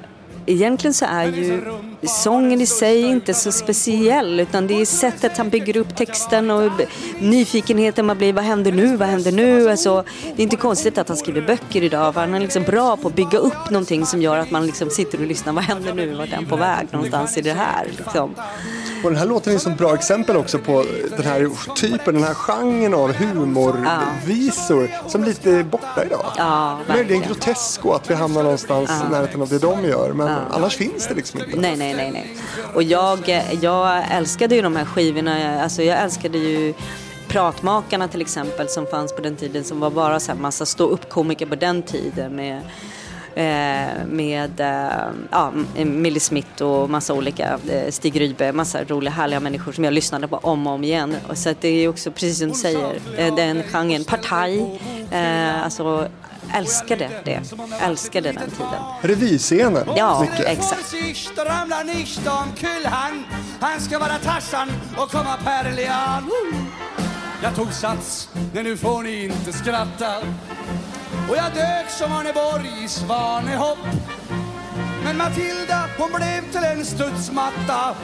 egentligen så är ju sången i sig inte så speciell utan det är sättet han bygger upp texten och nyfikenheten man blir, vad händer nu, vad händer nu? Alltså, det är inte konstigt att han skriver böcker idag för han är liksom bra på att bygga upp någonting som gör att man liksom sitter och lyssnar, vad händer nu, vart är han på väg någonstans i det här? Liksom. Och den här låten är ett bra exempel också på den här typen, den här genren av humorvisor ja. som lite är borta idag. Ja, Möjligen grotesko att vi hamnar någonstans ja. i närheten av det de gör men ja. annars finns det liksom inte. Nej, nej, nej. nej. Och jag, jag älskade ju de här skivorna, alltså jag älskade ju Pratmakarna till exempel som fanns på den tiden som var bara så här massa stå upp komiker på den tiden med Eh, med eh, ja, Millie Smith och massa olika, eh, Stig Rybe, massa roliga härliga människor som jag lyssnade på om och om igen. Så att det är också precis som du säger, den genren, Partaj, alltså älskade det, älskade den tiden. Revyscenen, Ja, mycket. exakt. Han ska vara Tarzan och komma Perlian. Jag tog sats, men nu får ni inte skratta. Och jag dök som Arneborg i svanehopp Men Matilda hon blev till en studsmatta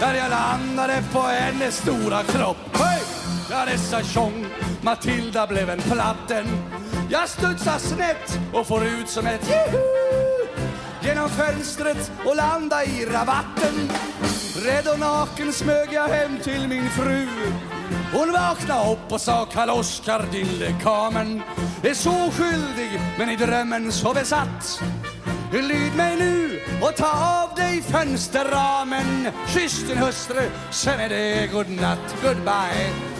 Där jag landade på hennes stora kropp Hej! Ja dessa tjong Matilda blev en platten jag studsar snett och får ut som ett juhu Genom fönstret och landa i rabatten. Rädd och naken smög jag hem till min fru. Hon vaknade upp och sa Karl Oskar din lekamen är så skyldig men i drömmen så besatt Lyd mig nu och ta av dig fönsterramen. Kyss din hustru, sen är det godnatt, goodbye.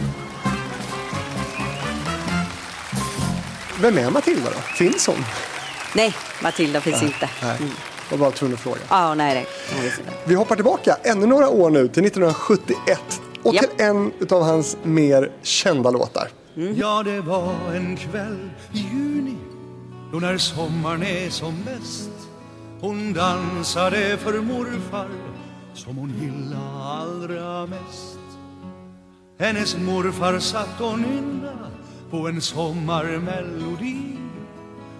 Vem är Matilda då? Finns hon? Nej, Matilda finns nej, inte. Nej. Jag var tvungen att fråga. Ah, nej, nej. Vi hoppar tillbaka ännu några år nu till 1971 och yep. till en av hans mer kända låtar. Mm. Ja, det var en kväll i juni då när sommaren är som bäst Hon dansade för morfar som hon gillade allra mest Hennes morfar satt och nynna på en sommarmelodi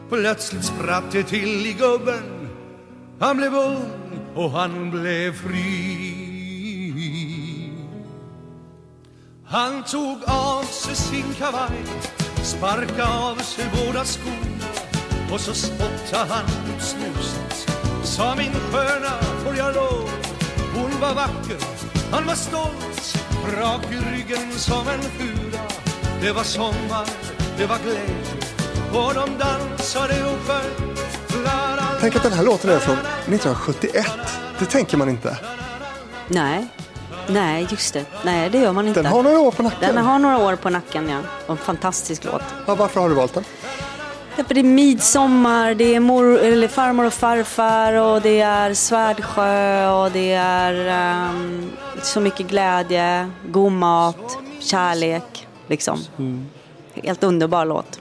Plötsligt spratt det till i gubben Han blev ung och han blev fri Han tog av sig sin kavaj, sparka av sig båda skorna och så spottade han ut snuset. Sa min sköna, får jag lov? Hon var vacker, han var stolt, rak i ryggen som en fura. Det var sommar, det var glädje och de dansade sjöng Tänk att den här låten är från 1971. Det tänker man inte. Nej. Nej, just det. Nej, det gör man inte. Den har några år på nacken. Den har några år på nacken, ja. Och en fantastisk låt. Ja, varför har du valt den? Därför det är midsommar, det är mor, eller farmor och farfar och det är Svärdsjö och det är um, så mycket glädje, god mat, kärlek. Liksom. Mm. Helt underbar låt.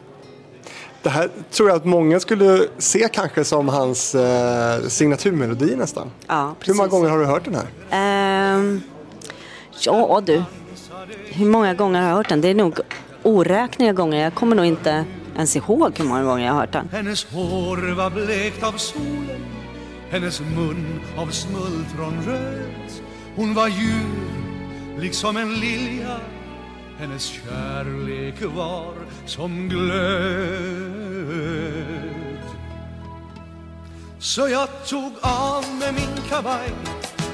Det här tror jag att många skulle se kanske som hans eh, signaturmelodi nästan. Ja, precis. Hur många gånger har du hört den här? Um, ja du, hur många gånger har jag hört den? Det är nog oräkneliga gånger. Jag kommer nog inte ens ihåg hur många gånger jag har hört den. Hennes hår var blekt av solen Hennes mun av smultronröd Hon var ljus liksom en lilja hennes kärlek var som glöd. Så jag tog av mig min kavaj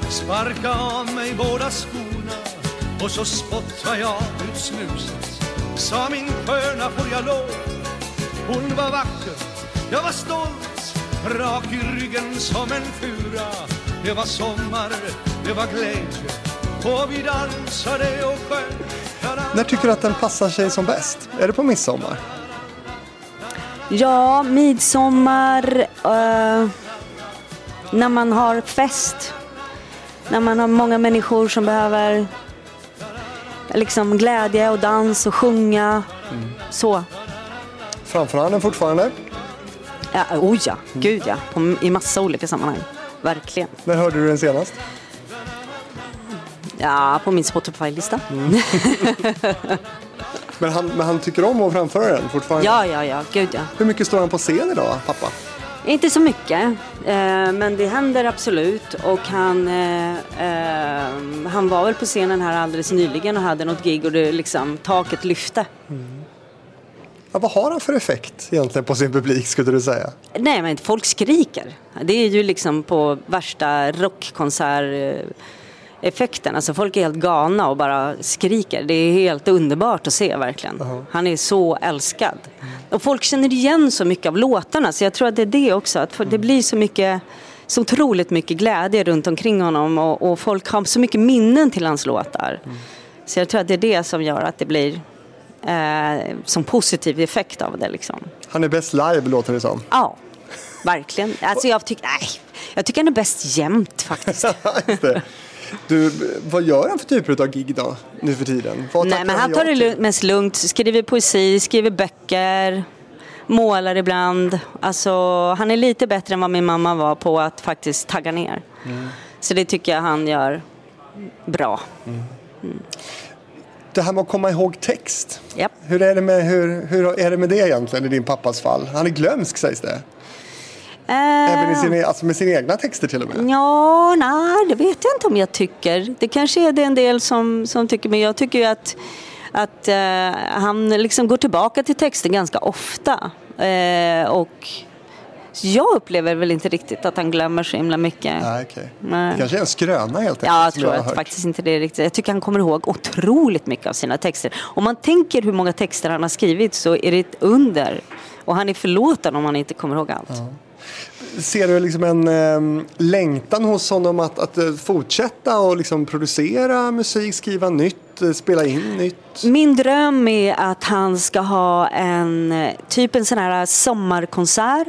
Sparka av mig båda skorna och så spottade jag ut snuset. Sa min sköna får jag lov? Hon var vacker, jag var stolt Rak i ryggen som en fura. Det var sommar, det var glädje Och vi dansade och sjöng. När tycker du att den passar sig som bäst? Är det på midsommar? Ja, midsommar uh, När man har fest När man har många människor som behöver liksom glädje och dans och sjunga. Mm. Så. Framför han den fortfarande? Ja, oh ja, gud ja. På, I massa olika sammanhang. Verkligen. När hörde du den senast? Ja, på min Spotify-lista. Mm. men, han, men han tycker om att framföra den fortfarande? Ja, ja, ja. Gud ja. Hur mycket står han på scen idag, pappa? Inte så mycket, eh, men det händer absolut. Och han, eh, eh, han var väl på scenen här alldeles nyligen och hade något gig och det liksom, taket lyfte. Mm. Ja, vad har han för effekt egentligen på sin publik skulle du säga? Nej men folk skriker. Det är ju liksom på värsta rockkonsert Alltså folk är helt galna och bara skriker. Det är helt underbart att se verkligen. Uh -huh. Han är så älskad. Mm. Och folk känner igen så mycket av låtarna så jag tror att det är det också. Att det blir så mycket så otroligt mycket glädje runt omkring honom och, och folk har så mycket minnen till hans låtar. Mm. Så jag tror att det är det som gör att det blir eh, som positiv effekt av det. Liksom. Han är bäst live låter det som. Ja, verkligen. Alltså jag, tyck, nej, jag tycker han är bäst jämt faktiskt. Du, vad gör han för typer av gig då, nu för tiden? Vad Nej, men han tar det lugnt, mest lugnt, skriver poesi, skriver böcker, målar ibland. Alltså, han är lite bättre än vad min mamma var på att faktiskt tagga ner. Mm. Så det tycker jag han gör bra. Mm. Mm det här med att komma ihåg text. Yep. Hur, är det med, hur, hur är det med det egentligen i din pappas fall? Han är glömsk sägs det. Uh, Även i sin, alltså med sina egna texter till och med? Ja, nej, det vet jag inte om jag tycker. Det kanske är det en del som, som tycker, men jag tycker ju att, att uh, han liksom går tillbaka till texten ganska ofta. Uh, och jag upplever väl inte riktigt att han glömmer så himla mycket. Nej, okay. Nej. Kanske är en skröna helt enkelt. Ja, jag tror jag att faktiskt inte det är riktigt. Jag tycker han kommer ihåg otroligt mycket av sina texter. Om man tänker hur många texter han har skrivit så är det ett under. Och han är förlåten om han inte kommer ihåg allt. Ja. Ser du liksom en eh, längtan hos honom att, att eh, fortsätta och liksom producera musik, skriva nytt, eh, spela in nytt? Min dröm är att han ska ha en eh, typ en sån här sommarkonsert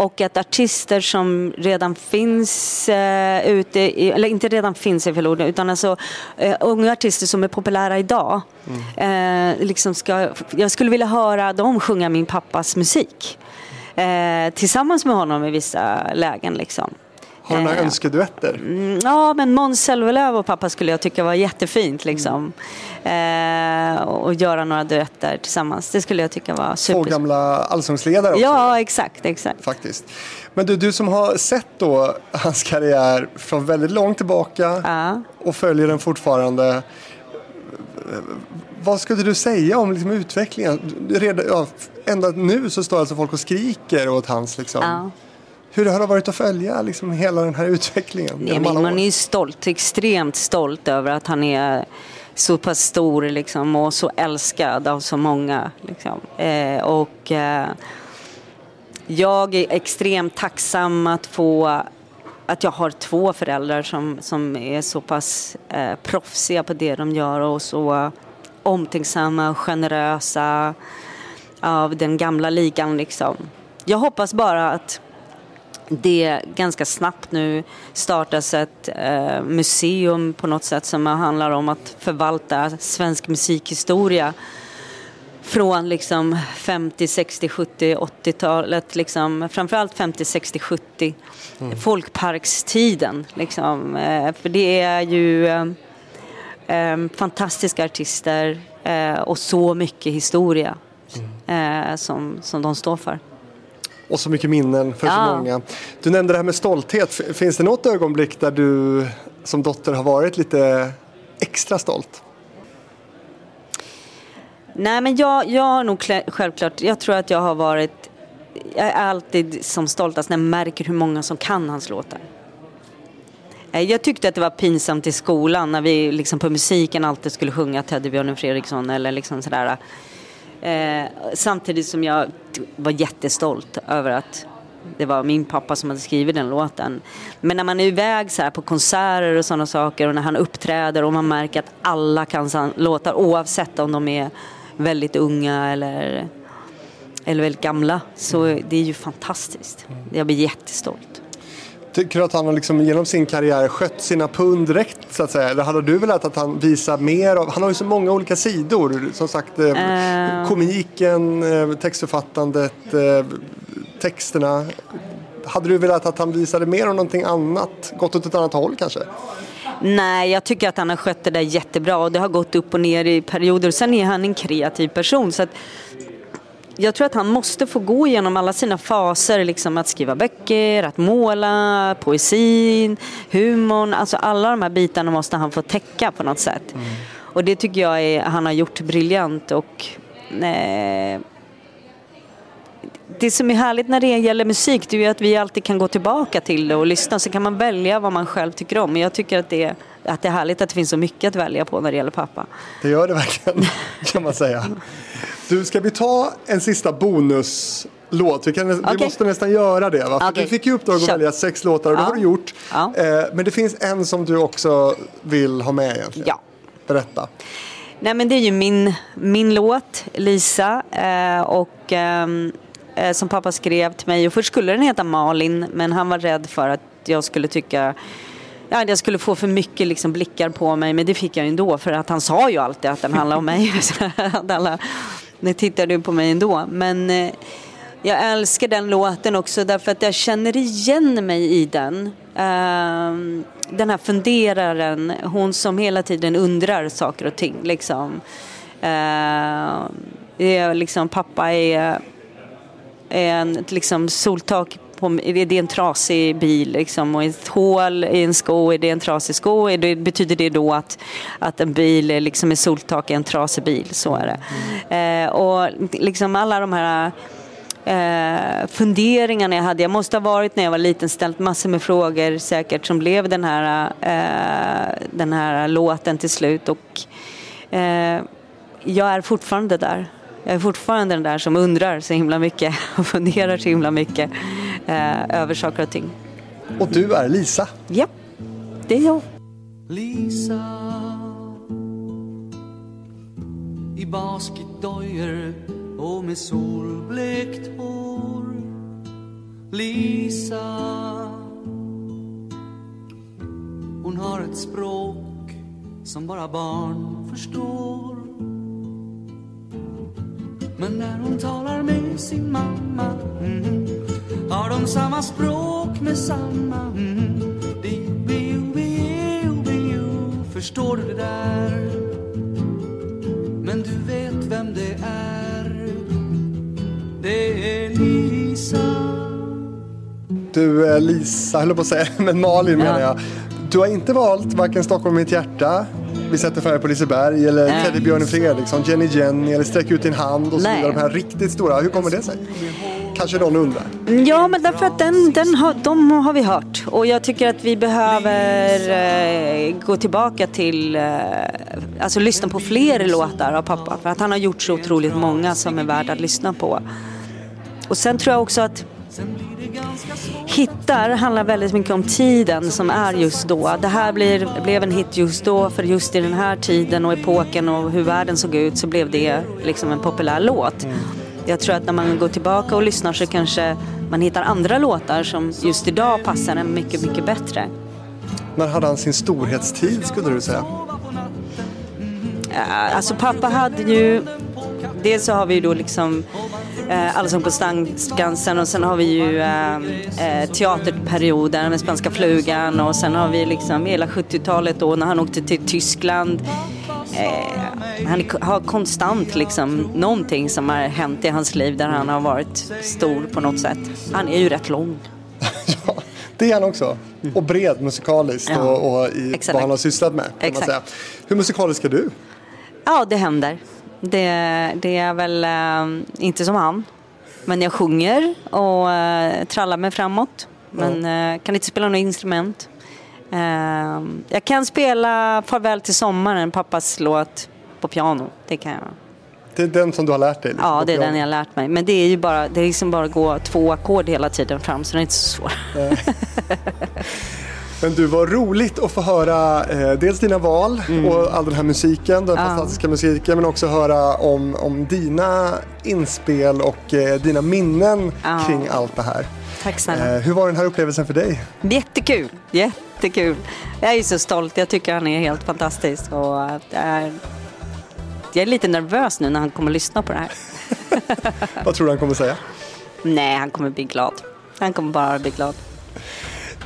och att artister som redan finns eh, ute, i, eller inte redan finns i förlorade, utan alltså eh, unga artister som är populära idag. Mm. Eh, liksom ska, jag skulle vilja höra dem sjunga min pappas musik. Eh, tillsammans med honom i vissa lägen liksom. Har du några eh, önskeduetter? Mm, ja, men Måns Zelmerlöw och pappa skulle jag tycka var jättefint liksom. Mm. Eh, och göra några duetter tillsammans. Det skulle jag tycka var super. Två gamla allsångsledare också. Ja, exakt, exakt. Faktiskt. Men du, du som har sett då hans karriär från väldigt långt tillbaka ja. och följer den fortfarande. Vad skulle du säga om liksom utvecklingen? Redan, ja, ända nu så står alltså folk och skriker åt hans liksom, ja hur har det varit att följa liksom, hela den här utvecklingen? Nej, men man är ju stolt, extremt stolt över att han är så pass stor liksom, och så älskad av så många. Liksom. Eh, och eh, jag är extremt tacksam att få att jag har två föräldrar som, som är så pass eh, proffsiga på det de gör och så omtänksamma och generösa av den gamla ligan liksom. Jag hoppas bara att det ganska snabbt nu startas ett eh, museum på något sätt som handlar om att förvalta svensk musikhistoria från liksom 50, 60, 70, 80-talet, liksom, framförallt 50, 60, 70, mm. folkparkstiden. Liksom. Eh, för det är ju eh, eh, fantastiska artister eh, och så mycket historia. Eh, som, som de står för. Och så mycket minnen för ja. så många. Du nämnde det här med stolthet. Finns det något ögonblick där du som dotter har varit lite extra stolt? Nej men jag, jag har nog självklart, jag tror att jag har varit, jag är alltid som stoltast när jag märker hur många som kan hans låtar. Eh, jag tyckte att det var pinsamt i skolan när vi liksom på musiken alltid skulle sjunga Teddybjörnen Fredriksson eller liksom sådär. Eh, samtidigt som jag var jättestolt över att det var min pappa som hade skrivit den låten. Men när man är iväg så här på konserter och sådana saker och när han uppträder och man märker att alla kan låtar oavsett om de är väldigt unga eller, eller väldigt gamla. Så det är ju fantastiskt. Jag blir jättestolt. Tycker du att han har liksom genom sin karriär skött sina pund rätt så att säga? Eller hade du velat att han visar mer av, han har ju så många olika sidor. Som sagt uh... komiken, eh, textförfattandet, texterna. Hade du velat att han visade mer av någonting annat? Gått åt ett annat håll kanske? Nej, jag tycker att han har skött det där jättebra och det har gått upp och ner i perioder. Sen är han en kreativ person så att jag tror att han måste få gå igenom alla sina faser, liksom att skriva böcker, att måla, poesin, humorn, alltså alla de här bitarna måste han få täcka på något sätt. Mm. Och det tycker jag är, han har gjort briljant och eh, det som är härligt när det gäller musik det är ju att vi alltid kan gå tillbaka till det och lyssna så kan man välja vad man själv tycker om. Men jag tycker att det, är, att det är härligt att det finns så mycket att välja på när det gäller pappa. Det gör det verkligen kan man säga. Du, ska vi ta en sista bonuslåt? Vi, kan, okay. vi måste nästan göra det. Va? Okay. Du fick ju uppdrag att välja sex låtar och det har du gjort. Ja. Eh, men det finns en som du också vill ha med egentligen. Ja. Berätta. Nej men det är ju min, min låt, Lisa. Eh, och eh, eh, som pappa skrev till mig. Och först skulle den heta Malin men han var rädd för att jag skulle tycka Ja, jag skulle få för mycket liksom, blickar på mig men det fick jag ändå för att han sa ju alltid att den handlar om mig. alla, nu tittar du på mig ändå. Men eh, jag älskar den låten också därför att jag känner igen mig i den. Uh, den här funderaren, hon som hela tiden undrar saker och ting. Liksom. Uh, liksom pappa är en liksom, soltak på, är det en trasig bil liksom, och ett hål i en sko, är det en trasig sko? Det, betyder det då att, att en bil är liksom, med soltak är en trasig bil? Så är det. Mm. Eh, och liksom alla de här eh, funderingarna jag hade. Jag måste ha varit när jag var liten ställt massor med frågor säkert som blev den här, eh, den här låten till slut. Och, eh, jag är fortfarande där. Jag är fortfarande den där som undrar så himla mycket och funderar så himla mycket eh, över saker och ting. Och du är Lisa? Ja, det är jag. Lisa i basketdojor och med solblekt hår Lisa Hon har ett språk som bara barn förstår men när hon talar med sin mamma mm, har de samma språk med samma mm, Förstår du det där? Men du vet vem det är Det är Lisa Du eh, Lisa, höll på att säga, men Malin ja. menar jag. Du har inte valt varken Stockholm mitt hjärta vi sätter färg på Liseberg eller Nej. Teddybjörnen Fredriksson, Jenny Jenny eller Sträck ut din hand och så vidare. De här riktigt stora. Hur kommer det sig? Kanske någon undrar. Ja, men därför att den, den har, de har vi hört. Och jag tycker att vi behöver eh, gå tillbaka till, eh, alltså lyssna på fler låtar av pappa. För att han har gjort så otroligt många som är värda att lyssna på. Och sen tror jag också att Hittar handlar väldigt mycket om tiden som är just då. Det här blir, blev en hit just då för just i den här tiden och epoken och hur världen såg ut så blev det liksom en populär låt. Mm. Jag tror att när man går tillbaka och lyssnar så kanske man hittar andra låtar som just idag passar en mycket, mycket bättre. När hade han sin storhetstid skulle du säga? Alltså pappa hade ju, dels så har vi ju då liksom eh, Allsång på Skansen och sen har vi ju eh, eh, teaterperioden med Spanska flugan och sen har vi liksom hela 70-talet då när han åkte till Tyskland. Eh, han har konstant liksom någonting som har hänt i hans liv där han har varit stor på något sätt. Han är ju rätt lång. ja, det är han också. Och bred musikaliskt ja, och, och i exakt. vad han har sysslat med. Kan man säga. Hur musikalisk är du? Ja, det händer. Det, det är väl äh, inte som han. Men jag sjunger och äh, trallar mig framåt. Men äh, kan inte spela något instrument. jag kan spela Farväl till sommaren, pappas låt, på piano. Det kan jag. Det är den som du har lärt dig? Liksom, ja, det är den jag har lärt mig. Men det är ju bara, det är liksom bara att gå två ackord hela tiden fram, så det är inte så svårt. Men du, var roligt att få höra eh, dels dina val mm. och all den här musiken, den ja. fantastiska musiken, men också höra om, om dina inspel och eh, dina minnen ja. kring allt det här. Tack snälla. Eh, hur var den här upplevelsen för dig? Jättekul, jättekul. Jag är så stolt, jag tycker han är helt fantastisk. Och, äh, jag är lite nervös nu när han kommer lyssna på det här. Vad tror du han kommer säga? Nej, han kommer bli glad. Han kommer bara bli glad.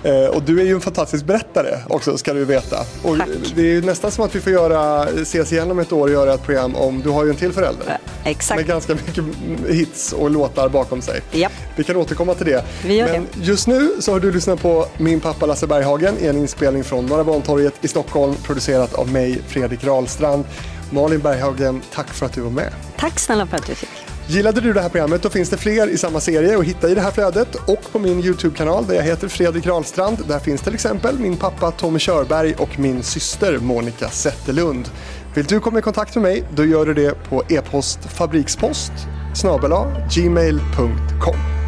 Eh, och du är ju en fantastisk berättare också ska du veta. Och Tack. Det är nästan som att vi får göra, ses igen om ett år och göra ett program om, du har ju en till förälder. Exakt. Med ganska mycket hits och låtar bakom sig. Ja. Vi kan återkomma till det. Vi gör Men det. just nu så har du lyssnat på Min pappa Lasse Berghagen i en inspelning från Norra Bantorget i Stockholm producerat av mig Fredrik Rahlstrand. Malin Berghagen, tack för att du var med. Tack snälla för att du fick. Gillade du det här programmet då finns det fler i samma serie att hitta i det här flödet och på min YouTube-kanal där jag heter Fredrik Rahlstrand. Där finns till exempel min pappa Tommy Körberg och min syster Monica Zetterlund. Vill du komma i kontakt med mig då gör du det på e-post fabrikspost gmail.com